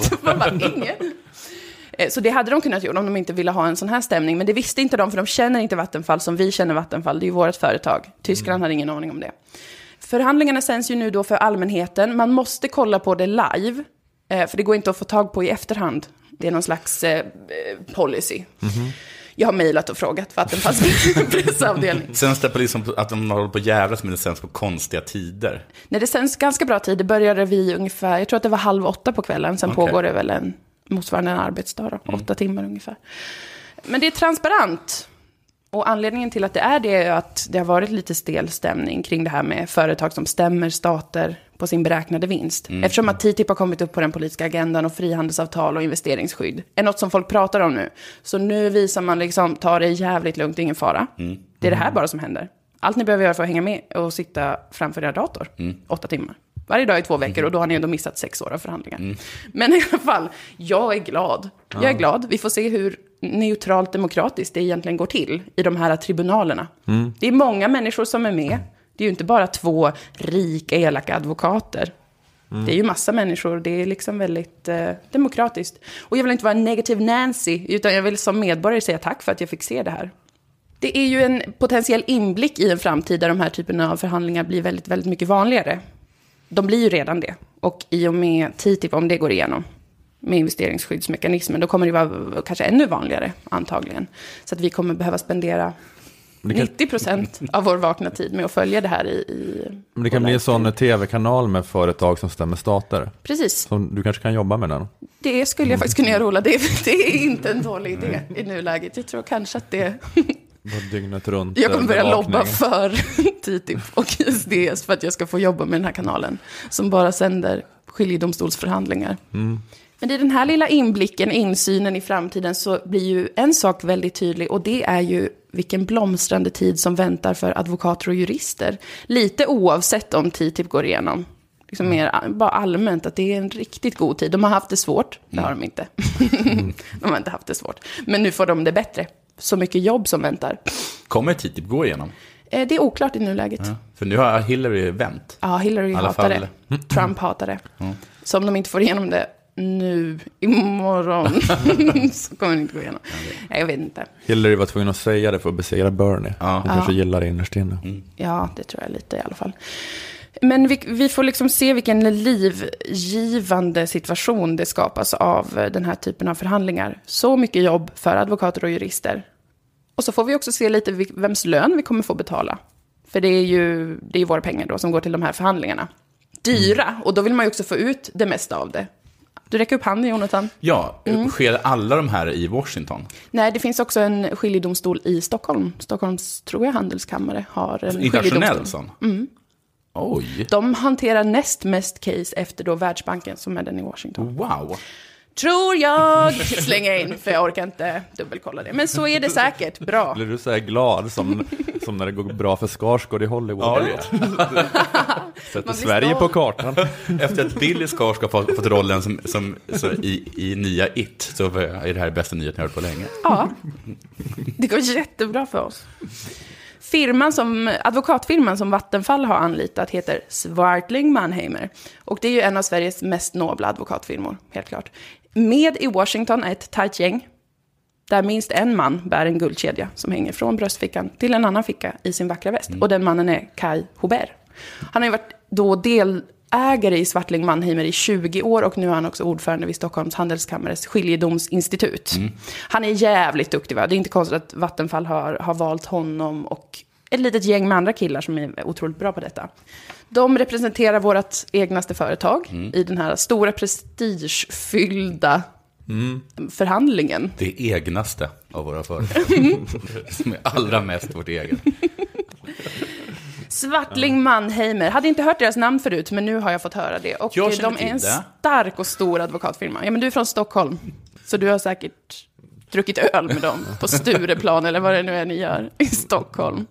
Eh, Så det hade de kunnat göra om de inte ville ha en sån här stämning. Men det visste inte de, för de känner inte Vattenfall som vi känner Vattenfall. Det är ju vårt företag. Tyskland hade ingen aning om det. Förhandlingarna sänds ju nu då för allmänheten. Man måste kolla på det live, eh, för det går inte att få tag på i efterhand. Det är någon slags eh, eh, policy. Jag har mejlat och frågat Vattenfalls pressavdelning. Sen det på liksom att de håller på att jävlas med det sänds på konstiga tider. När det sänds ganska bra tid, det började vi ungefär, jag tror att det var halv åtta på kvällen, sen Okej. pågår det väl en motsvarande en arbetsdag då, åtta timmar ungefär. Men det är transparent. Och anledningen till att det är det är att det har varit lite stel stämning kring det här med företag som stämmer stater på sin beräknade vinst. Eftersom att TTIP har kommit upp på den politiska agendan och frihandelsavtal och investeringsskydd är något som folk pratar om nu. Så nu visar man liksom, ta det jävligt lugnt, ingen fara. Det är det här bara som händer. Allt ni behöver göra för att hänga med och sitta framför er dator, åtta timmar. Varje dag i två veckor och då har ni ändå missat sex år av förhandlingar. Men i alla fall, jag är glad. Jag är glad. Vi får se hur neutralt demokratiskt det egentligen går till i de här tribunalerna. Det är många människor som är med. Det är ju inte bara två rika, elaka advokater. Det är ju massa människor, det är liksom väldigt eh, demokratiskt. Och jag vill inte vara en negativ Nancy, utan jag vill som medborgare säga tack för att jag fick se det här. Det är ju en potentiell inblick i en framtid där de här typerna av förhandlingar blir väldigt, väldigt mycket vanligare. De blir ju redan det. Och i och med TTIP, om det går igenom, med investeringsskyddsmekanismen, då kommer det vara kanske ännu vanligare, antagligen. Så att vi kommer behöva spendera kan, 90 procent av vår vakna tid med att följa det här i... i men det kan bli en sån tv-kanal med företag som stämmer stater. Precis, Som du kanske kan jobba med den. det skulle jag faktiskt kunna göra, Ola. Det, det är inte en dålig idé i nuläget. Jag tror kanske att det... Dygnet runt. Jag kommer börja bevakning. lobba för TTIP och ISDS för att jag ska få jobba med den här kanalen. Som bara sänder skiljedomstolsförhandlingar. Men i den här lilla inblicken, insynen i framtiden, så blir ju en sak väldigt tydlig. Och det är ju vilken blomstrande tid som väntar för advokater och jurister. Lite oavsett om TTIP går igenom. Liksom mer a- bara allmänt att det är en riktigt god tid. De har haft det svårt, det har de inte. de har inte haft det svårt. Men nu får de det bättre. Så mycket jobb som väntar. Kommer TTIP gå igenom? Eh, Det är oklart i nuläget. Ja, För nu har Hillary vänt. Hillary alla hatar fall. det. Trump hatar det. Så om de inte får igenom det nu, imorgon, så kommer det inte gå igenom. Nej, jag vet inte. Hillary var tvungen att säga det för att besegra Bernie. Ja. Hon kanske gillar det innerst inne. Ja, det tror jag lite i alla fall. Men vi, vi får liksom se vilken livgivande situation det skapas av den här typen av förhandlingar. Så mycket jobb för advokater och jurister. Och så får vi också se lite vems lön vi kommer få betala. För det är ju det är våra pengar då som går till de här förhandlingarna. Dyra, och då vill man ju också få ut det mesta av det. Du räcker upp handen, Jonathan. Ja, sker alla de här i Washington? Nej, det finns också en skiljedomstol i Stockholm. Stockholms, tror jag, handelskammare har en Internationell sån? Oj, De hanterar näst mest case efter då Världsbanken som är den i Washington. wow. Tror jag, slänger jag in, för jag orkar inte dubbelkolla det. Men så är det säkert, bra. Blir du så här glad som, som när det går bra för Skarsgård i Hollywood? Ja, Sätter Sverige stolt. på kartan. Efter att Billy Skarsgård fått, fått rollen som, som så i, i nya It, så är det här bästa nyheten jag hört på länge. Ja, det går jättebra för oss. Firman som, advokatfirman som Vattenfall har anlitat heter Swartling Mannheimer. Och det är ju en av Sveriges mest nobla advokatfirmor, helt klart. Med i Washington är ett tajt gäng. Där minst en man bär en guldkedja som hänger från bröstfickan till en annan ficka i sin vackra väst. Och den mannen är Kai Hobert. Han har ju varit då delägare i Swartling Mannheimer i 20 år och nu är han också ordförande vid Stockholms Handelskammares skiljedomsinstitut. Han är jävligt duktig va? Det är inte konstigt att Vattenfall har, har valt honom och ett litet gäng med andra killar som är otroligt bra på detta. De representerar vårt egnaste företag i den här stora prestigefyllda förhandlingen. Det egnaste av våra företag. som är allra mest vårt eget. Swartling Mannheimer. Hade inte hört deras namn förut, men nu har jag fått höra det. Och de är en det. stark och stor advokatfirma. Ja, men du är från Stockholm, så du har säkert druckit öl med dem på Stureplan, eller vad det nu är ni gör i Stockholm.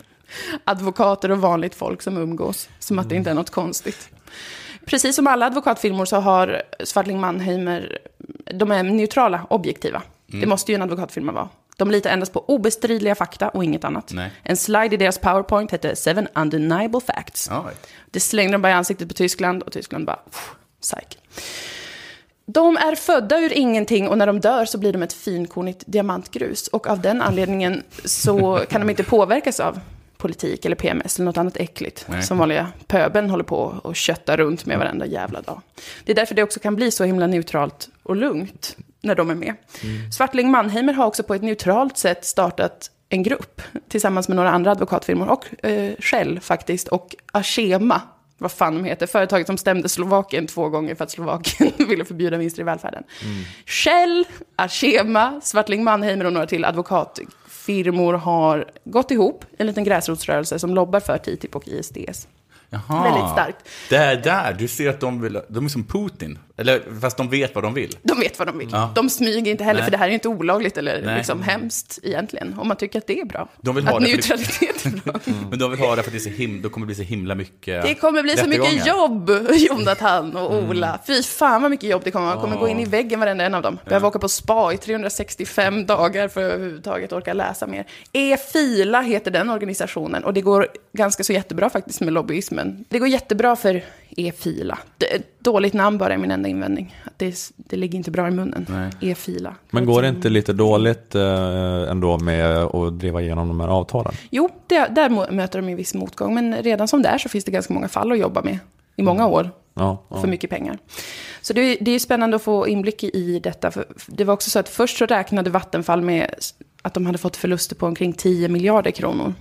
Advokater och vanligt folk som umgås, som att det inte är något konstigt. Precis som alla advokatfirmor så har Swartling Mannheimer, de är neutrala, objektiva. Mm. Det måste ju en advokatfirma vara. De litar endast på obestridliga fakta och inget annat. Nej. En slide i deras powerpoint hette Seven Undeniable Facts. Ja, Det slängde de bara i ansiktet på Tyskland och Tyskland bara, psyk. De är födda ur ingenting och när de dör så blir de ett finkornigt diamantgrus. Och av den anledningen så kan de inte påverkas av politik eller PMS eller något annat äckligt. Nej. Som vanliga pöbeln håller på och köttar runt med varenda jävla dag. Det är därför det också kan bli så himla neutralt och lugnt när de är med. Swartling Mannheimer har också på ett neutralt sätt startat en grupp tillsammans med några andra advokatfirmor och eh, Shell faktiskt och Ashema, vad fan de heter, företaget som stämde Slovakien två gånger för att Slovakien ville förbjuda vinster i välfärden. Shell, Ashema, Swartling Mannheimer och några till advokatfirmor har gått ihop en liten gräsrotsrörelse som lobbar för TTIP och ISDS. Jaha. Väldigt starkt. Där, där, du ser att de vill, de är som Putin. Eller, fast de vet vad de vill. De vet vad de vill. Ja. De smyger inte heller, Nej. för det här är inte olagligt eller Nej. liksom hemskt egentligen. Om man tycker att det är bra. De vill ha att det neutralitet är bra. Men de vill ha det för att det, är så him, det kommer bli så himla mycket Det kommer bli så mycket jobb, Jonathan och Mm. Ola. Fy fan vad mycket jobb det kommer. Man kommer gå in i väggen varenda en av dem. Behöva åka på spa i 365 dagar för att överhuvudtaget orka läsa mer. E-fila heter den organisationen och det går ganska så jättebra faktiskt med lobbyismen. Det går jättebra för E-fila. Dåligt namn bara är min enda invändning. Att det, det ligger inte bra i munnen. E-fila. Men går det inte lite dåligt eh, ändå med att driva igenom de här avtalen? Jo, det, där möter de en viss motgång. Men redan som det är så finns det ganska många fall att jobba med i många år. Ja, ja. För mycket pengar. Så det, är- det är spännande att få inblick i detta. För det var också så att först så räknade Vattenfall med att de hade fått förluster på omkring 10 miljarder kronor.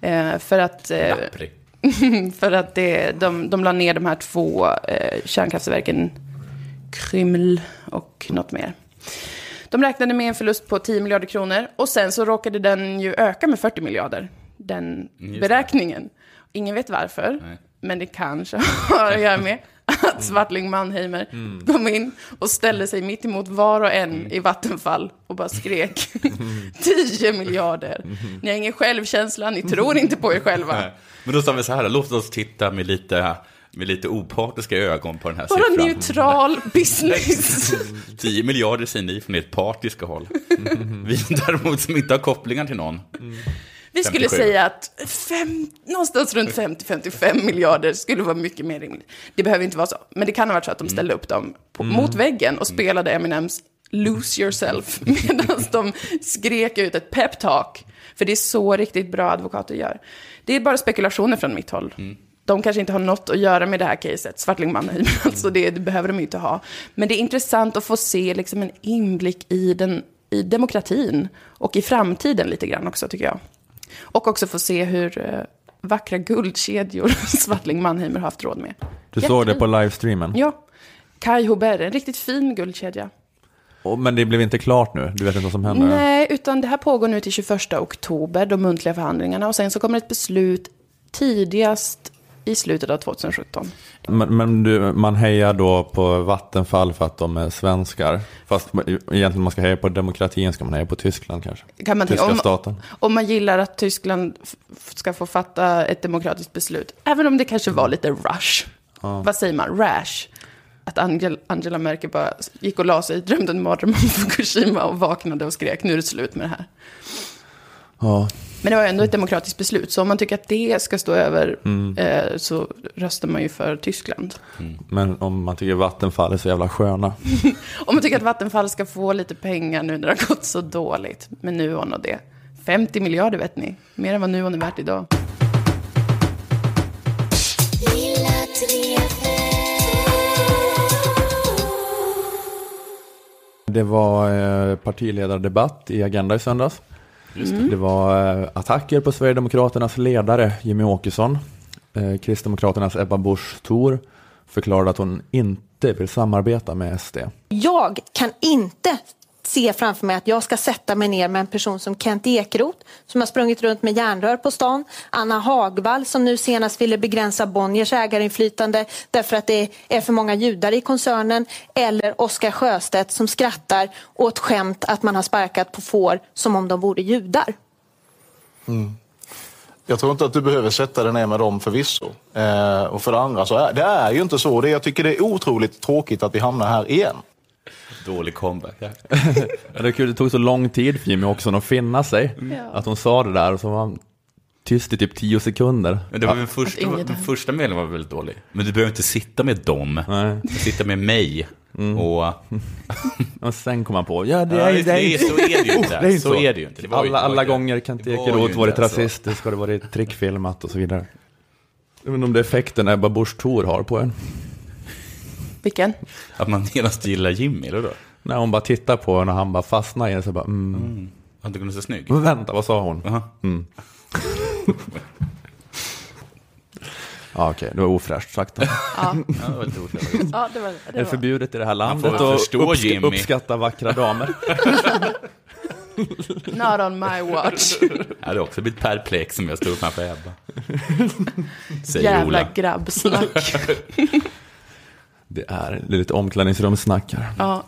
Eh, för att, eh, Lappri. för att det, de, de la ner de här två eh, kärnkraftverken, Kryml och något mer. De räknade med en förlust på 10 miljarder kronor och sen så råkade den ju öka med 40 miljarder, den det. beräkningen. Ingen vet varför, Nej. men det kanske har att göra med att Swartling Mannheimer kom in och ställde sig mitt emot var och en i Vattenfall och bara skrek 10 miljarder. Ni har ingen självkänsla, ni tror inte på er själva. Nej. Men då sa vi så här, låt oss titta med lite, med lite opartiska ögon på den här Bara siffran. neutral business. 10 miljarder säger ni från ert partiska håll. Vi däremot som inte har kopplingar till någon. Vi skulle 57. säga att fem, någonstans runt 50-55 miljarder skulle vara mycket mer rimligt. Det behöver inte vara så, men det kan ha varit så att de ställde upp dem på, mot väggen och spelade Eminems Lose Yourself medan de skrek ut ett peptalk. För det är så riktigt bra advokater gör. Det är bara spekulationer från mitt håll. De kanske inte har något att göra med det här caset, Svartling Mannheim, alltså det, det behöver de ju inte ha. Men det är intressant att få se liksom en inblick i, den, i demokratin och i framtiden lite grann också, tycker jag. Och också få se hur eh, vackra guldkedjor Swartling Mannheimer har haft råd med. Du såg det på livestreamen? Ja. Kai Hobert, en riktigt fin guldkedja. Och, men det blev inte klart nu? Du vet inte vad som händer? Nej, utan det här pågår nu till 21 oktober, de muntliga förhandlingarna. Och sen så kommer ett beslut tidigast i slutet av 2017. Men, men du, man hejar då på Vattenfall för att de är svenskar. Fast egentligen man ska heja på demokratin ska man heja på Tyskland kanske. Kan man Tyska om, staten. om man gillar att Tyskland ska få fatta ett demokratiskt beslut, även om det kanske var lite rush. Vad säger man? Rash. Att Angel, Angela Merkel bara gick och la sig, drömde en mardröm om Fukushima och vaknade och skrek nu är det slut med det här. Ja. Men det var ändå ett demokratiskt beslut, så om man tycker att det ska stå över Mm. eh, så röstar man ju för Tyskland. Men om man tycker Vattenfall är så jävla sköna. Om man tycker att Vattenfall ska få lite pengar nu när det har gått så dåligt med Nuon och det. 50 miljarder vet ni, mer än vad Nuon är värt idag. Det var eh, partiledardebatt i Agenda i söndags. Det var eh, attacker på Sverigedemokraternas ledare Jimmy Åkesson. Eh, Kristdemokraternas Ebba Busch Thor förklarade att hon inte vill samarbeta med SD. Jag kan inte se framför mig att jag ska sätta mig ner med en person som Kent Ekeroth som har sprungit runt med järnrör på stan, Anna Hagvall som nu senast ville begränsa Bonniers ägarinflytande därför att det är för många judar i koncernen eller Oskar Sjöstedt som skrattar åt skämt att man har sparkat på får som om de vore judar. Mm. Jag tror inte att du behöver sätta dig ner med dem förvisso. Eh, och för det andra så är det är ju inte så. Det, jag tycker det är otroligt tråkigt att vi hamnar här igen. Dålig comeback. Ja. Det, är kul, det tog så lång tid för Jimmy Åkesson att finna sig. Att hon sa det där och så var han tyst i typ tio sekunder. Men det var väl första, den första meningen var väldigt dålig. Men du behöver inte sitta med dem. Sitta med mig. Och... Och sen kom han på, ja det är, det, det är, är, så är det ju inte. det är inte så. är det ju inte. Det alla, var alla gånger Kent Ekeroth varit inte rasistisk och det varit trickfilmat och så vidare. Jag vet inte om det är effekten Ebba Busch Thor har på en. Vilken? Att man genast gillar Jimmy, eller då? När hon bara tittar på en och han bara fastnar i den så bara, mm. Att du kunde se snygg? Men vänta, vad sa hon? Aha. Mm. ja, okej, det var ofräscht sagt. Ja, Ja, det var lite otrevligt. ja det var det. Det är förbjudet i det här landet får att förstå uppsk- Jimmy. uppskatta vackra damer. Not on my watch. Jag hade också blivit perplex om jag stod framför Ebba. Säger Jävla Ola. grabbsnack. Det är, det är lite omklädningsrumssnack här. Ja,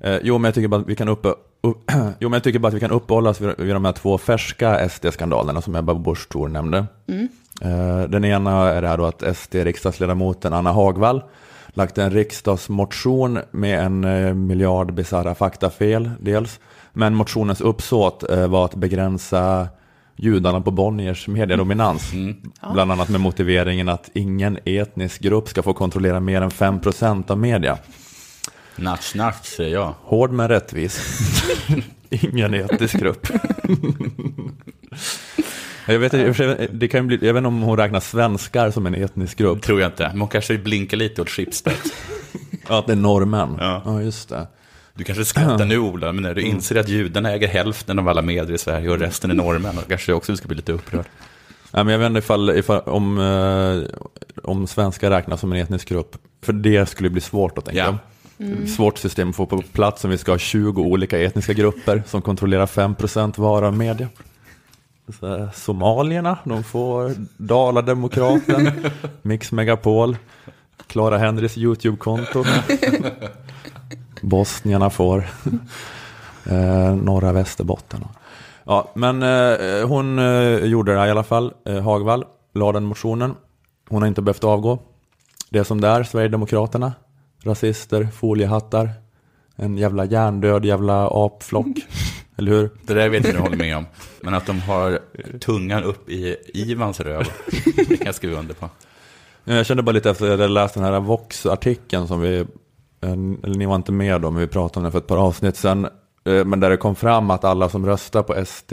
Eh, jo, men jag tycker bara att vi kan uppe, upp, jo, men jag tycker bara att vi kan uppehålla oss vid, vid de här två färska SD-skandalerna som Ebba Busch Thor nämnde. Eh, den ena är det här då att SD-riksdagsledamoten Anna Hagvall lagt en riksdagsmotion med en eh, miljard bisarra faktafel dels. Men motionens uppsåt var att begränsa judarna på Bonniers mediedominans. Bland annat med motiveringen att ingen etnisk grupp ska få kontrollera mer än 5% av media. Natch, natch, säger jag. Hård men rättvis. Ingen etisk grupp. jag, vet, det kan bli, jag vet inte om hon räknar svenskar som en etnisk grupp. Tror jag inte. Men hon kanske blinkar lite åt Schibsted. Ja, att det är norrmän. Ja. ja just det. Du kanske skrattar nu Ola, men när du inser att judarna äger hälften av alla medier i Sverige och resten är norrmän, då kanske också du ska bli lite upprörd. Ja, men jag vet inte ifall, ifall om, eh, om svenskar räknas som en etnisk grupp. För det skulle bli svårt att tänka. Ja. Svårt system att få på plats om vi ska ha 20 olika etniska grupper som kontrollerar 5% var av media. Så, somalierna, de får Dala-Demokraten, Mix Megapol, Clara Henrys YouTube-konto. Bosnierna får eh, norra Västerbotten. Ja, men eh, hon eh, gjorde det här i alla fall. Eh, Hagvall la den motionen. Hon har inte behövt avgå. Det är som är, Sverigedemokraterna. Rasister, foliehattar. En jävla hjärndöd jävla apflock. Eller hur? Det där vet jag inte håller med om. Men att de har tungan upp i Ivans röv, det kan jag skriva under på. Jag kände bara lite efter att jag hade läst den här Vox-artikeln som vi, eller ni var inte med om, men vi pratade om den för ett par avsnitt sedan. Eh, Men där det kom fram att alla som röstar på SD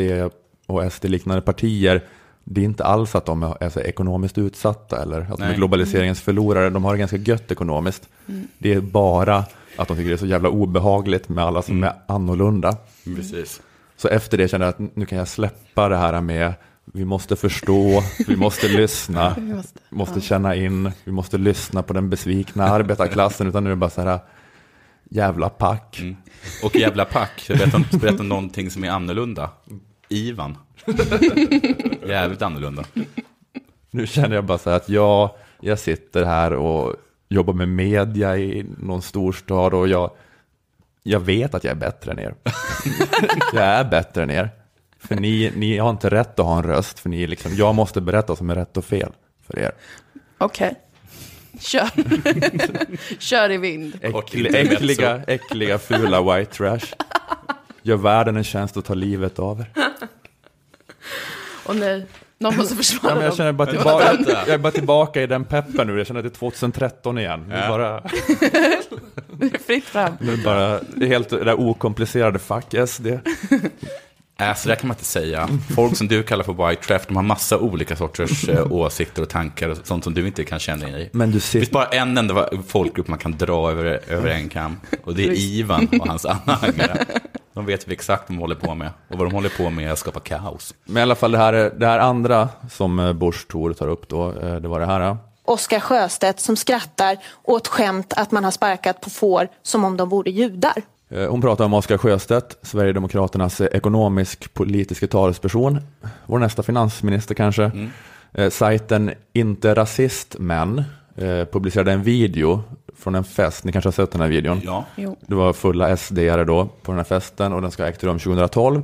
och SD-liknande partier, det är inte alls att de är så ekonomiskt utsatta eller att de är Nej. globaliseringens förlorare. De har det ganska gött ekonomiskt. Det är bara att de tycker det är så jävla obehagligt med alla som är annorlunda. Precis. Så efter det kände jag att nu kan jag släppa det här med vi måste förstå, vi måste lyssna, vi måste- måste, känna in, vi måste lyssna på den besvikna arbetarklassen. Utan nu är det bara så här, jävla pack. Och jävla pack, jag berättar om, berätta om någonting som är annorlunda. Ivan. Jävligt annorlunda. Nu känner jag bara så här att jag, jag sitter här och jobbar med media i någon storstad och jag, jag vet att jag är bättre än er. jag är bättre än er. För ni, ni har inte rätt att ha en röst, för ni är liksom, jag måste berätta vad som är rätt och fel för er. Okej. Kör. Kör i vind. Äckliga, äckliga, äckliga, fula white trash. Gör världen en tjänst och tar livet av er. Och nej, någon måste försvara Ja, men jag känner bara tillbaka, jag är bara tillbaka i den peppen nu. Jag känner att det är 2013 igen. Det är bara, Fritt fram. det är bara det är helt det där okomplicerade fuck SD. Äh, så där kan man inte säga. Folk som du kallar för white trash, de har massa olika sorters eh, åsikter och tankar och sånt som du inte kan känna in i. Men du Det finns ser, bara en enda folkgrupp man kan dra över, över en kam. Och det är Ivan och hans anhängare. De vet vi exakt vad de håller på med. Och vad de håller på med är att skapa kaos. men i alla fall det här, det här andra som eh, Busch Thor tar upp då, eh, det var det här. Oskar Sjöstedt som skrattar åt skämt att man har sparkat på får som om de vore judar. Eh, Hon pratar om Oskar Sjöstedt, Sverigedemokraternas eh, ekonomisk-politiska talesperson. Vår nästa finansminister kanske. Eh, sajten Inte Rasist Men eh, publicerade en video från en fest. Ni kanske har sett den här videon? Ja. Jo. Det var fulla SD-are då på den här festen och den ska ha ägt rum 2012.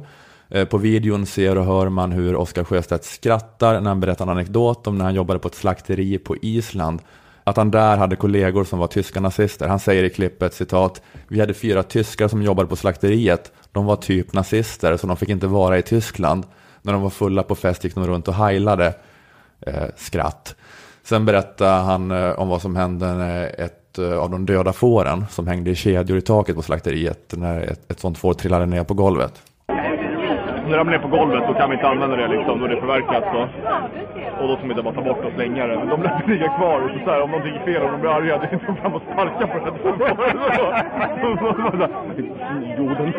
Eh, På videon ser och hör man hur Oskar Sjöstedt skrattar när han berättar en anekdot om när han jobbade på ett slakteri på Island. Att han där hade kollegor som var tyska nazister. Han säger i klippet citat, vi hade fyra tyskar som jobbade på slakteriet. De var typ nazister så de fick inte vara i Tyskland. När de var fulla på fest gick de runt och heilade eh, skratt. Sen berättar han eh, om vad som hände när ett eh, av de döda fåren som hängde i kedjor i taket på slakteriet när ett, ett sånt får trillade ner på golvet. När de är på golvet då kan vi inte använda det liksom, då är det förverkat så. Och då vi inte bara ta bort och slänga det. Men de lär ligga kvar. Så så här, om någonting är fel, om de blir arga, det är inte fram och sparka på det. Jorden.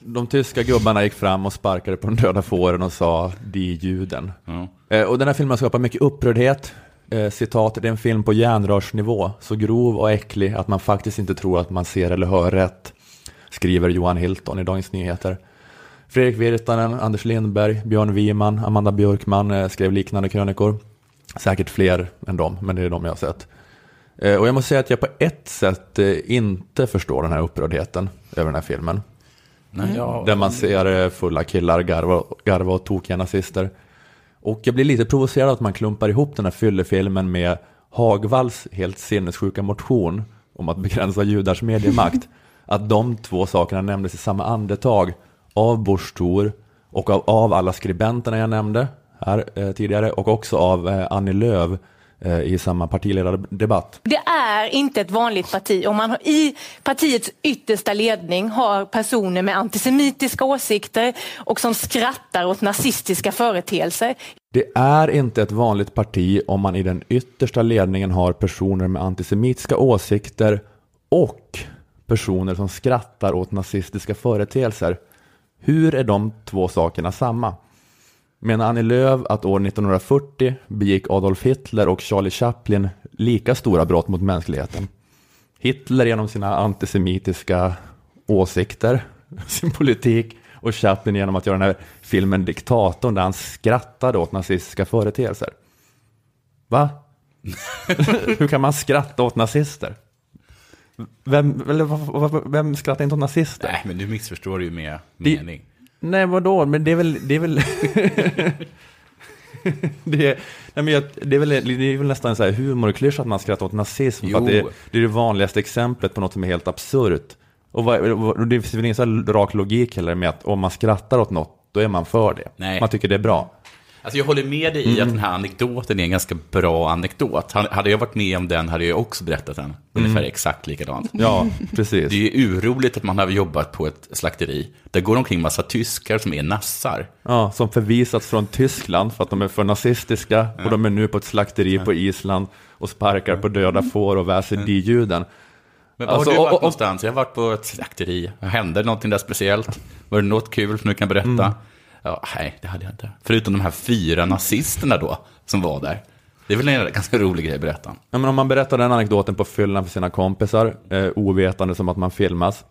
De tyska gubbarna gick fram och sparkade på de döda fåren och sa de juden. Ja. Eh, och den här filmen skapar mycket upprördhet. Eh, citat, det är en film på järnrörsnivå, så grov och äcklig att man faktiskt inte tror att man ser eller hör rätt, skriver Johan Hilton i Dagens Nyheter. Fredrik Virtanen, Anders Lindberg, Björn Wiman, Amanda Björkman eh, skrev liknande krönikor. Säkert fler än dem, men det är de jag har sett. Eh, och jag måste säga att jag på ett sätt eh, inte förstår den här upprördheten över den här filmen. Nej, ja. Där man ser fulla killar garva, garva och tokiga nazister. Och jag blir lite provocerad att man klumpar ihop den här fyllefilmen med Hagvalls helt sinnessjuka motion om att begränsa judars mediemakt. Att de två sakerna nämndes i samma andetag av Thor och av, av alla skribenterna jag nämnde här eh, tidigare och också av eh, Annie Lööf eh, i samma partiledardebatt. Det är inte ett vanligt parti om man har, i partiets yttersta ledning har personer med antisemitiska åsikter och som skrattar åt nazistiska företeelser. Det är inte ett vanligt parti om man i den yttersta ledningen har personer med antisemitiska åsikter och personer som skrattar åt nazistiska företeelser. Hur är de två sakerna samma? Menar Annie Lööf att år 1940 begick Adolf Hitler och Charlie Chaplin lika stora brott mot mänskligheten? Hitler genom sina antisemitiska åsikter, sin politik och Chaplin genom att göra den här filmen Diktatorn där han skrattade åt nazistiska företeelser. Va? Hur kan man skratta åt nazister? Vem, eller, vem skrattar inte åt nazister? Nej, men du missförstår ju med Det- mening. Nej, vadå? Men det är väl... Det är väl, det är, nej, men jag, det, är väl, det är väl nästan så här humorklyscha att man skrattar åt nazism. För att det, Jo. det är det vanligaste exemplet på något som är helt absurt. Och, vad, och det finns väl ingen så rak logik heller med att om man skrattar åt något, då är man för det. Nej. Man tycker det är bra. Alltså jag håller med dig i Mm. att den här anekdoten är en ganska bra anekdot. Hade jag varit med om den hade jag också berättat den. Ungefär Mm. exakt likadant. Ja, precis. Det är ju uroligt att man har jobbat på ett slakteri. Där går omkring massa tyskar som är nassar. Ja, som förvisats från Tyskland för att de är för nazistiska och de är nu på ett slakteri på Island och sparkar på döda får och väser di-ljuden. Men var Alltså, har du och- varit och- någonstans? Jag har varit på ett slakteri. Hände någonting där speciellt? Var det något kul som du kan berätta? Mm. Ja, nej, det hade jag inte. Förutom de här fyra nazisterna då, som var där. Det är väl en ganska rolig grej att berätta. Ja, men om man berättar den anekdoten på fyllan för sina kompisar, eh, ovetande som att man filmas,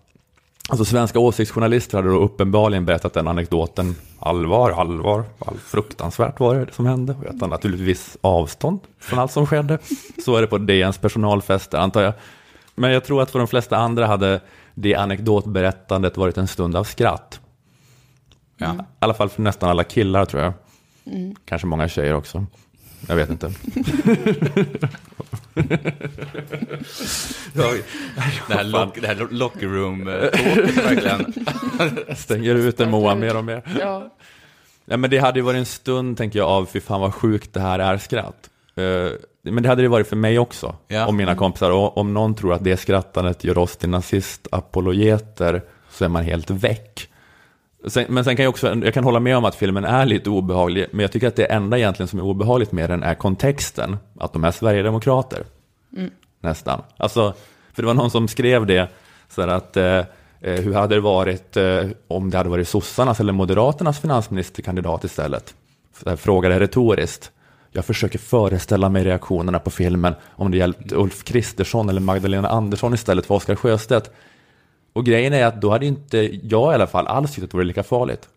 Alltså svenska åsiktsjournalister hade då uppenbarligen berättat den anekdoten. Allvar, allvar, all fruktansvärt var det som hände. Och jag tar naturligtvis avstånd från allt som skedde. Så är det på DNs personalfester antar jag. Men jag tror att för de flesta andra hade det anekdotberättandet varit en stund av skratt. Ja, I alla fall för nästan alla killar tror jag. Mm. Kanske många tjejer också. Jag vet inte. Det här, lock, det här locker room eh, verkligen. Stänger ut en Moa mer och mer. Ja. Ja, men det hade ju varit en stund, tänker jag, av fy fan vad sjukt det här är skratt. Eh, men det hade det varit för mig också, Ja. och mina kompisar. Och om någon tror att det skrattandet gör oss till nazist-apologeter, så är man helt väck. Sen, men sen kan jag också, jag kan hålla med om att filmen är lite obehaglig, men jag tycker att det enda egentligen som är obehagligt med den är kontexten, att de är sverigedemokrater. Mm. Nästan. Alltså, för det var någon som skrev det, så att eh, eh, hur hade det varit eh, om det hade varit sossarnas eller moderaternas finansministerkandidat istället? Frågade retoriskt. Jag försöker föreställa mig reaktionerna på filmen om det gällt Ulf Kristersson eller Magdalena Andersson istället för Oscar Sjöstedt. Och grejen är att då hade inte jag i alla fall alls tyckt att det var lika farligt.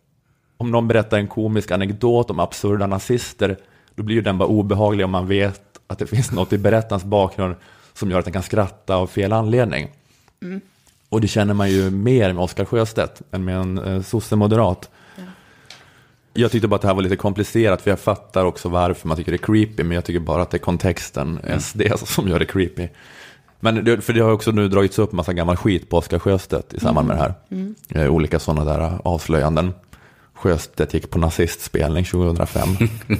Om någon berättar en komisk anekdot om absurda nazister, då blir ju den bara obehaglig om man vet att det finns något i berättarens bakgrund som gör att den kan skratta av fel anledning. Mm. Och det känner man ju mer med Oscar Sjöstedt än med en eh, sossemoderat. Jag tyckte bara att det här var lite komplicerat, för jag fattar också varför man tycker det är creepy, men jag tycker bara att det är kontexten, SD, som gör det creepy. Men det, för det har också nu dragits upp massa gammal skit på Oscar Sjöstedt i samband med det här. Mm. Eh, Olika sådana där avslöjanden. Sjöstedt gick på nazistspelning 2005.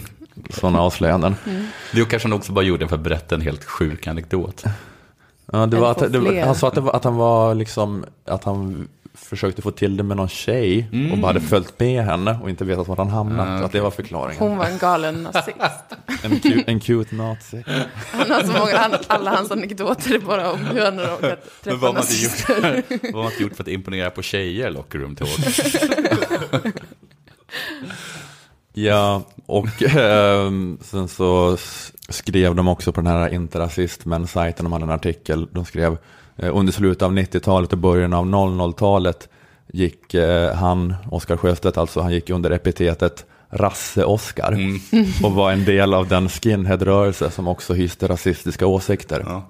sådana avslöjanden. Det kanske han också bara gjorde för att berätta en helt sjuk anekdot. Ja, det Eller var att, det, han sa att, det var, att han var liksom, att han försökte få till det med någon tjej och Mm. bara hade följt med henne och inte vetat var han hamnat. Så att det var förklaringen. Hon var en galen nazist. En, cu- en cute nazi. Han har så många, han, alla hans anekdoter är bara om hur han har råkat Men träffa vad har man inte nazister. gjort, vad har man inte gjort för att imponera på tjejer, locker room talk? Ja, och ehm, sen så skrev de också på den här Interrasismen-sajten, de hade en artikel, de skrev eh, under slutet av 90-talet och början av 00-talet gick eh, han, Oskar Sjöstedt alltså, han gick under epitetet Rasse-Oskar och var en del av den skinhead-rörelse som också hyste rasistiska åsikter.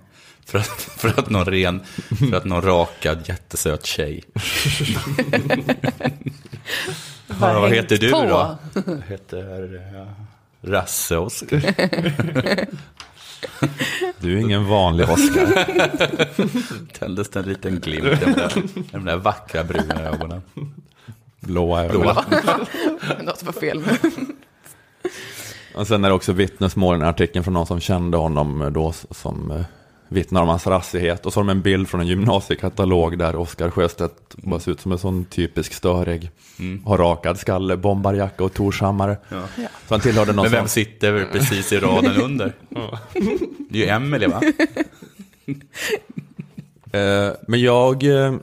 För att, för att någon ren, för att någon rakad jättesöt tjej. Ja, vad heter du då? Jag heter uh, Rasse-Oskar. Du är ingen vanlig Oskar. Tändes det en liten glimt i de där, de där vackra bruna ögonen. Blåa ögon. Blåa. Något var fel med. Och sen är det också vittnesmål i artikeln från någon som kände honom då som eh, vittnar om hans rassighet. Och så har de en bild från en gymnasiekatalog där Oskar Sjöstedt bara ser ut som en sån typisk störig. Mm. Har rakad skalle, bombarjacka och torshammare. Ja. Så han tillhörde någon Men vem som... sitter precis i raden under? Det är ju Emelie va? Eh, men jag... eh,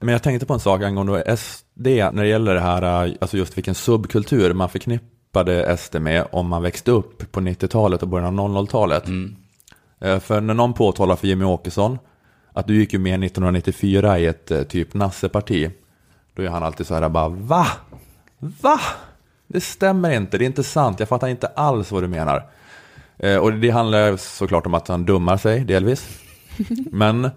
Men jag tänkte på en sak angående SD när det gäller det här, eh, alltså just vilken subkultur man förknippade SD med om man växte upp på 90-talet och början av 00-talet. Eh, För när någon påtalar för Jimmy Åkesson att du gick ju med 1994 i ett eh, typ nasseparti, då är han alltid så här bara va? Va? Det stämmer inte, det är inte sant, jag fattar inte alls vad du menar. Eh, Och det handlar såklart om att han dummar sig delvis. Men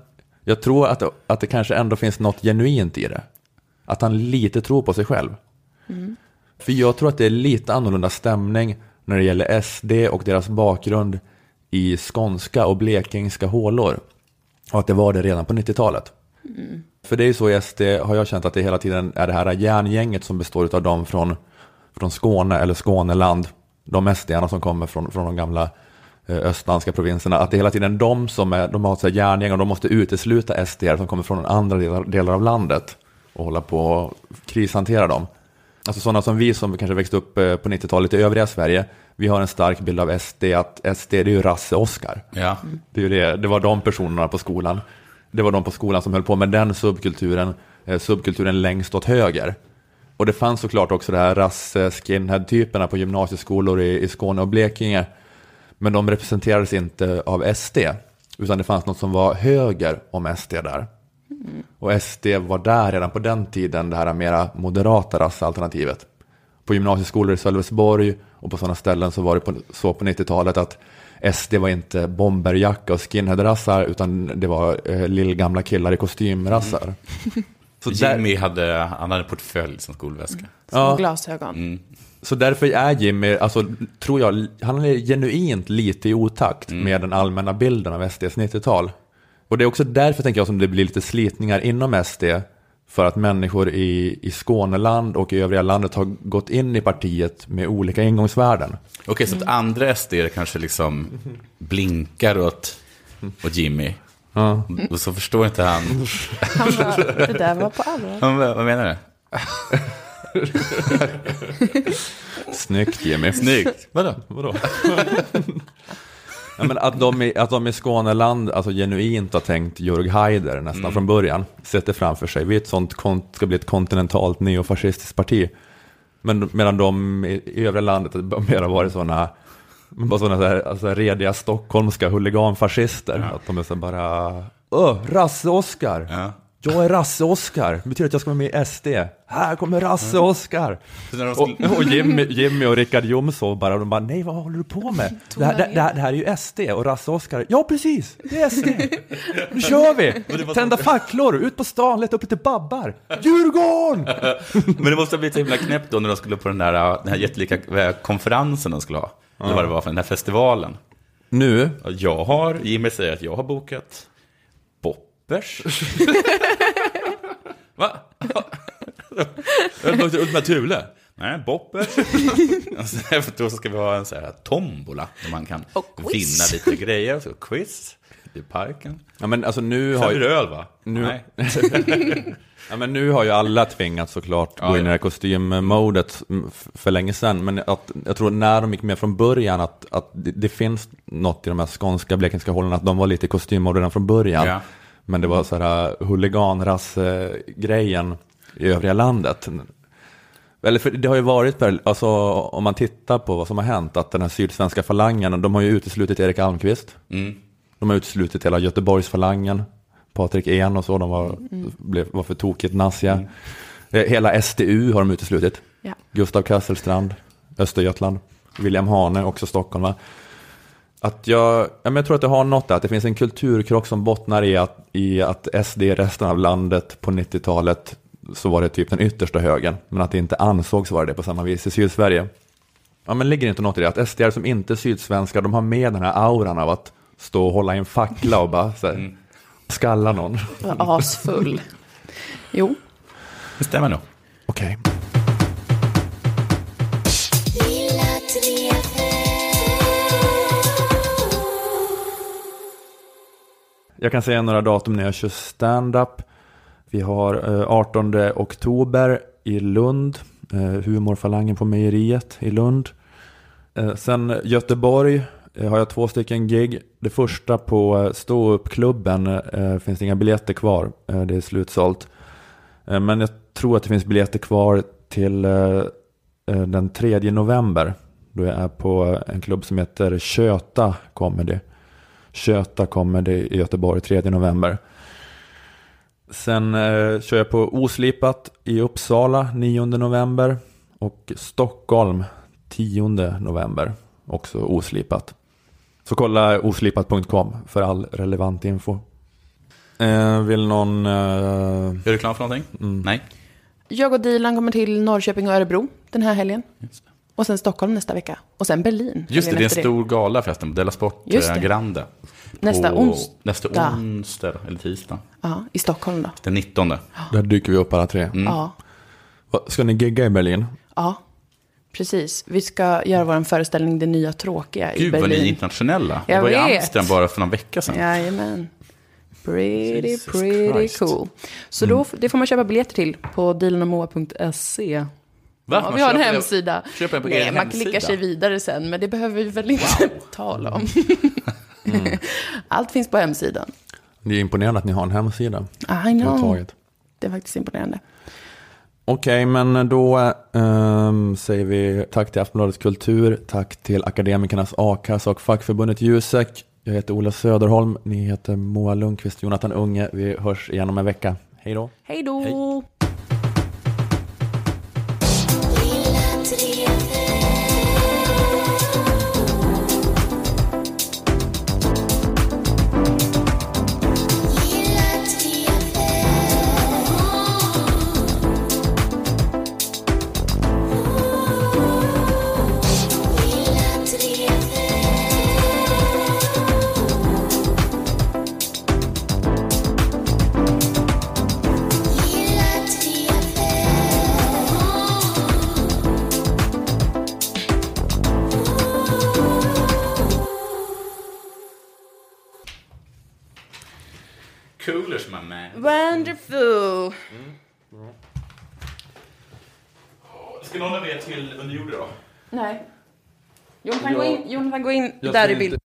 jag tror att, att det kanske ändå finns något genuint i det. Att han lite tror på sig själv. Mm. För jag tror att det är lite annorlunda stämning när det gäller SD och deras bakgrund i skånska och blekingska hålor. Och att det var det redan på 90-talet. Mm. För det är ju så i SD har jag känt att det hela tiden är det här järngänget som består av dem från, från Skåne eller Skåneland. De sd som kommer från, från de gamla eh, östländska provinserna. Att det är hela tiden de som är, de har ett järngäng och de måste utesluta SD som kommer från andra delar, delar av landet. Och hålla på och krishantera dem. Alltså sådana som vi som kanske växte upp eh, på 90-talet i övriga Sverige. Vi har en stark bild av SD, att SD det är ju rasse-Oskar. Ja. Det, är ju det, det var de personerna på skolan. Det var de på skolan som höll på med den subkulturen, eh, subkulturen längst åt höger. Och det fanns såklart också det här rass-skinhead-typerna på gymnasieskolor i, i Skåne och Blekinge. Men de representerades inte av SD, utan det fanns något som var höger om SD där. Och SD var där redan på den tiden, det här mera moderata rassalternativet. På gymnasieskolor i Sölvesborg och på sådana ställen så var det på, så på 90-talet att SD var inte bomberjacka och skinheadrassar utan det var eh, lillgamla killar i kostymrassar. Så Jimmy hade, han hade en portfölj som skolväska. Små glasögon. Mm. Så därför är Jimmy, alltså, tror jag, han är genuint lite i otakt med den allmänna bilden av SDs 90-tal. Och det är också därför, tänker jag, som det blir lite slitningar inom SD. För att människor i, i Skåneland och i övriga landet har gått in i partiet med olika ingångsvärden. Okej, så att andra SD kanske liksom blinkar åt, åt Jimmy. Ja. Och så förstår inte han. Han bara, det där var på allvar. Vad menar du? Snyggt Jimmy. Snyggt. Vadå? Vadå? Ja, men att, de i, att de i Skåneland alltså, genuint har tänkt Jörg Haider nästan Mm. från början. Sätter framför sig, vi är ett sånt, ska bli ett kontinentalt neofascistiskt parti. Men medan de i, i övriga landet har mer varit sådana bara sådana där, alltså, rediga stockholmska huliganfascister. Att de är så bara, öh, Rasse-Oskar. Jag är Rasse-Oskar, det betyder att jag ska vara med i SD. Här kommer Rasse-Oskar. De Och, och Jimmy, Jimmy och Rickard Jomshof bara, de bara, nej vad håller du på med? Det här, det, det, här, det här är ju SD och Rasse-Oskar, ja precis, det är SD. Nu kör vi! Tända facklor, ut på stan, leta upp lite babbar. Djurgården! Men det måste ha blivit så himla knäppt då när de skulle på den där, den här jättelika eh, konferensen de skulle ha. Eller vad det var för den här festivalen. Nu? Jag har, Jimmy säger att jag har bokat Boppers. Va? Jag har bokat Ultima Thule. Nej, Boppers. Och sen efteråt så ska vi ha en så här tombola där man kan vinna lite grejer. Så quiz i parken. Ja men alltså nu Sen har det öl va? Nu, Nej. ja, men nu har ju alla tvingats såklart gå in i det här kostymmodet för länge sedan. Men att, jag tror när de gick med från början att, att det, det finns något i de här skånska, blekingska hållen att de var lite i kostymmode redan från början. Ja. Men det var så här huliganrass-grejen i övriga landet. Eller för det har ju varit, alltså, om man tittar på vad som har hänt, att den här sydsvenska falangen, de har ju uteslutit Erik Almqvist. Mm. De har uteslutit hela Göteborgsfalangen, Patrik En och så, de var, blev, var för tokigt naziga. Eh, Hela SDU har de uteslutit. Ja. Gustav Kasselstrand, Östergötland, William Hane, också Stockholm. Va? Att jag, ja, men jag tror att det har något där, att det finns en kulturkrock som bottnar i att, i att SD i resten av landet på 90-talet så var det typ den yttersta högen, men att det inte ansågs vara det på samma vis i Sydsverige. Ja, men ligger det inte något i det? Att SD som inte är sydsvenskar, de har med den här auran av att stå och hålla i en fackla och bara så här, skalla någon. Asfull. Jo. Det stämmer nog. Okej. Jag kan säga några datum när jag kör stand-up. Vi har eh, 18 oktober i Lund, eh, Humorfalangen på mejeriet i Lund. Eh, sen Göteborg har jag två stycken gig. Det första på ståuppklubben finns det inga biljetter kvar. Det är slutsålt. Men jag tror att det finns biljetter kvar till den 3 november. Då jag är på en klubb som heter Köta Comedy. Köta Comedy i Göteborg 3 november. Sen eh, kör jag på Oslipat i Uppsala 9 november. Och Stockholm 10 november. Också oslipat. Så kolla oslipat.com för all relevant info. Eh, vill någon... Eh... Gör du reklam för någonting? Mm. Nej. Jag och Dilan kommer till Norrköping och Örebro den här helgen. Och sen Stockholm nästa vecka. Och sen Berlin. Just det, det är en stor gala förresten, på Della Sport Just eh, det. Grande. Nästa onsdag. Nästa onsdag, eller tisdag. Ja, i Stockholm då. Den 19. Där dyker vi upp alla tre. Ja. Va, Ska ni gigga i Berlin? Ja, precis. Vi ska göra vår föreställning Det nya tråkiga i Gud vad Berlin. ni är internationella. Jag Jag var i vet. Amsterdam bara för någon vecka sedan. Jajamän. Pretty, Jesus pretty Christ. cool. Så Mm. då, det får man köpa biljetter till på dilanandmoa.se. Va? Ja, vi har en hemsida. köper den på Nej, er man hemsida? klickar sig vidare sen, men det behöver vi väl inte tala om. Allt finns på hemsidan. Det är imponerande att ni har en hemsida. I know. Det är faktiskt imponerande. Okej, men då ehm, säger vi tack till Aftonbladets Kultur, tack till Akademikernas A-kassa och fackförbundet Jusek. Jag heter Ola Söderholm, ni heter Moa Lundqvist, Jonathan Unge. Vi hörs igen om en vecka. Hej då! Hej då! Wonderful! Ska någon av er till underjordet då? Nej. Jonathan, gå in, Jonathan, gå in där i bild. inte-